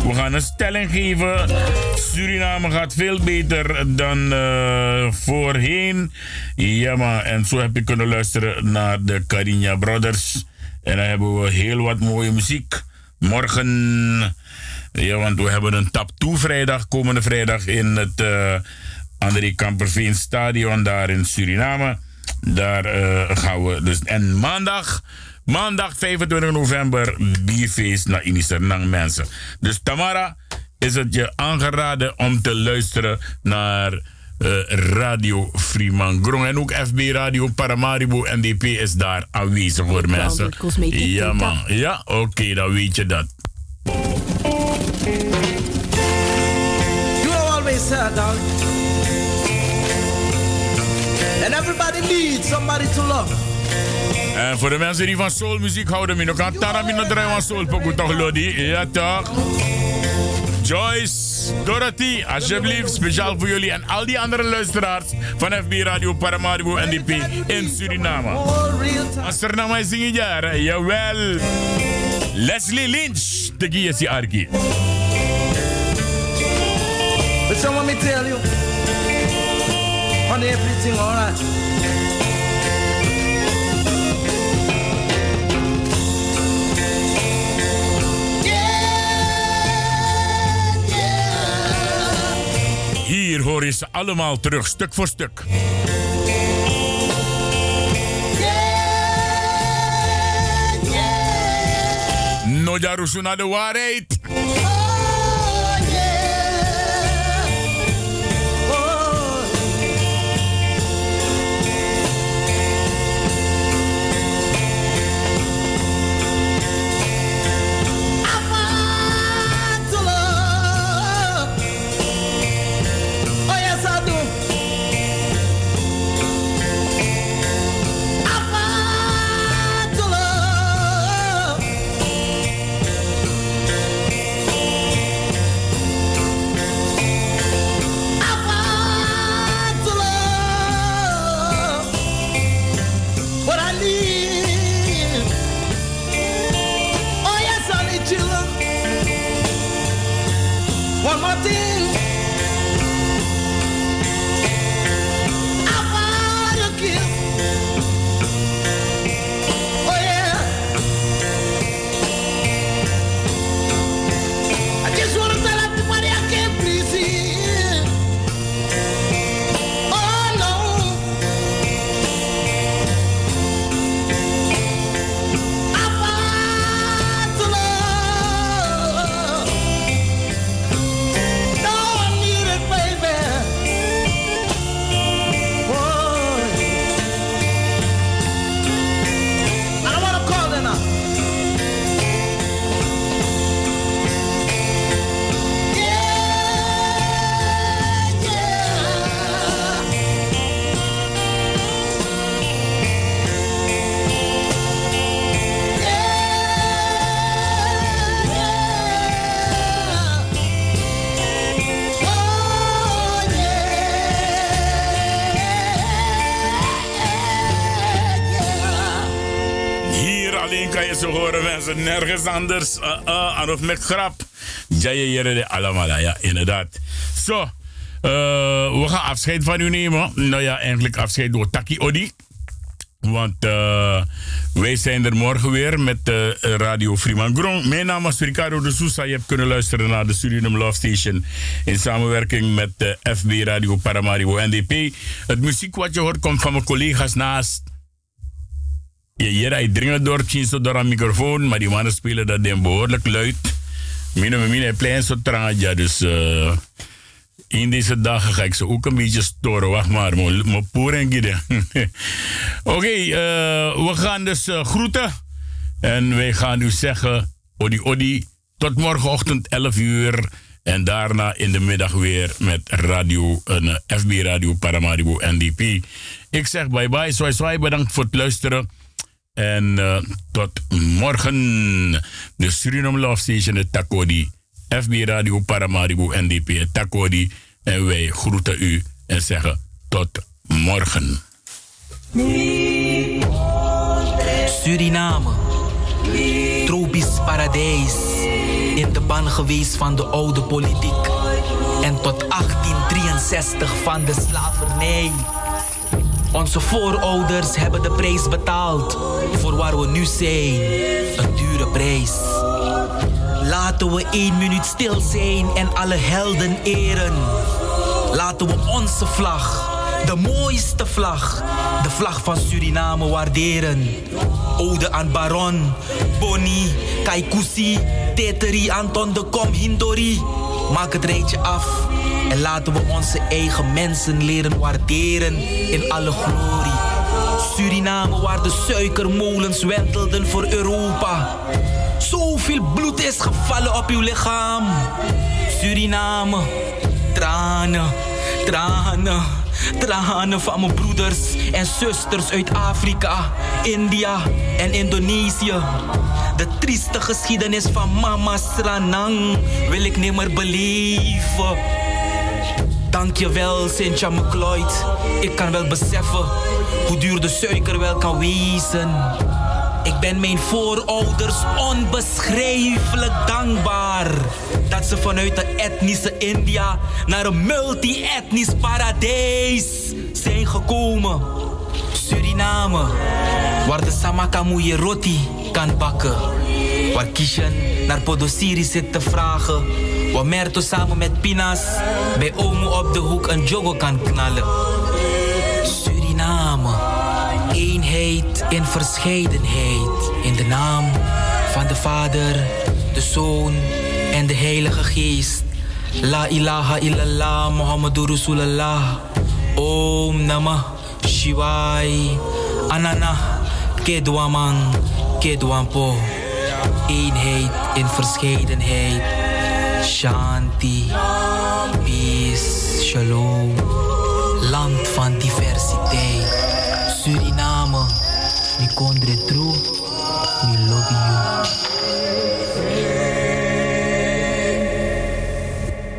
We gaan een stelling geven. Suriname gaat veel beter dan eh, voorheen. Ja, maar en zo heb je kunnen luisteren naar de Carinha Brothers. En dan hebben we heel wat mooie muziek. Morgen, ja, want we hebben een tap toe vrijdag, komende vrijdag in het uh, André Kamperveen Stadion daar in Suriname. Daar uh, gaan we dus. En maandag, maandag 25 november, bierfeest naar Inisernang mensen. Dus Tamara, is het je aangeraden om te luisteren naar uh, Radio Fremangrom. En ook FB Radio Paramaribo NDP is daar aanwezig voor mensen. Ja man, ja oké, okay, dan weet je dat. You always. And everybody needs somebody to love. En voor de mensen die van soulmuziek houden, ik kan Tara Mino draaien van soul, pokoe toch Lodi? Ja toch? Joyce, Dorothy, alsjeblieft, speciaal voor jullie en al die andere luisteraars van FB Radio Paramaribo NDP in Suriname. Als er naar mij zingen jaar, jawel. Leslie Lynch, de Giesi Arki. But so let me tell you, Monday, everything alright. Yeah. Hier hoor je ze allemaal terug, stuk voor stuk. Yeah, Noja Rusuna de waarheid. Oh. Alleen kan je ze horen, mensen. Nergens anders. Uh, uh, aan of met grap. Jaye jere de allemaal, ja, inderdaad. Zo, uh, we gaan afscheid van u nemen. Nou ja, eigenlijk afscheid door Taki Odi. Want uh, wij zijn er morgen weer met uh, Radio Freeman Grong. Mijn naam is Ricardo de Sousa. Je hebt kunnen luisteren naar de Suriname Love Station. In samenwerking met de FB Radio Paramaribo NDP. Het muziek wat je hoort komt van mijn collega's naast. Je hier hij dringend door zo door een microfoon, maar die mannen spelen dat ding behoorlijk luid. Mine mine plein zo traantje, dus uh, in deze dagen ga ik ze ook een beetje storen. Wacht maar, mijn poer en. Oké, okay, uh, we gaan dus uh, groeten. En wij gaan u zeggen, odi odi, tot morgenochtend 11 uur. En daarna in de middag weer met radio, een FB Radio Paramaribo NDP. Ik zeg bye bye, zwaai zwaai, bedankt voor het luisteren. En uh, tot morgen. De Suriname Love Station, het Takodi. FB Radio Paramaribo NDP, Takodi. En wij groeten u en zeggen tot morgen. Suriname, tropisch paradijs. In de ban geweest van de oude politiek. En tot 1863 van de slavernij. Onze voorouders hebben de prijs betaald voor waar we nu zijn. Een dure prijs. Laten we één minuut stil zijn en alle helden eren. Laten we onze vlag, de mooiste vlag, de vlag van Suriname waarderen. Ode aan Baron, Bonnie, Kaikousi, Teteri, Anton de Kom, Hindori. Maak het rijtje af en laten we onze eigen mensen leren waarderen in alle glorie. Suriname waar de suikermolens wentelden voor Europa. Zoveel bloed is gevallen op uw lichaam. Suriname, tranen, tranen, tranen van mijn broeders en zusters uit Afrika, India en Indonesië. De trieste geschiedenis van Mama Sranang wil ik nimmer beleven. Dankjewel, Cynthia McLeod. Ik kan wel beseffen hoe duur de suiker wel kan wezen. Ik ben mijn voorouders onbeschrijfelijk dankbaar dat ze vanuit de etnische India naar een multi-etnisch paradijs zijn gekomen. Suriname, waar de samakamoeie roti kan bakken. Waar Kishan naar Podosiri zit te vragen. Waar Merto samen met Pinas bij Omo op de hoek een jogo kan knallen. Suriname, eenheid in verscheidenheid. In de naam van de Vader, de Zoon en de Heilige Geest. La ilaha illallah Muhammadur Rasulullah. Om Namah Shivai. Anana Kedwamang Kedwampo. Eenheid in verscheidenheid. Shanti. Peace. Shalom. Land van diversiteit. Suriname. Mi kondre true. Mi lobby you.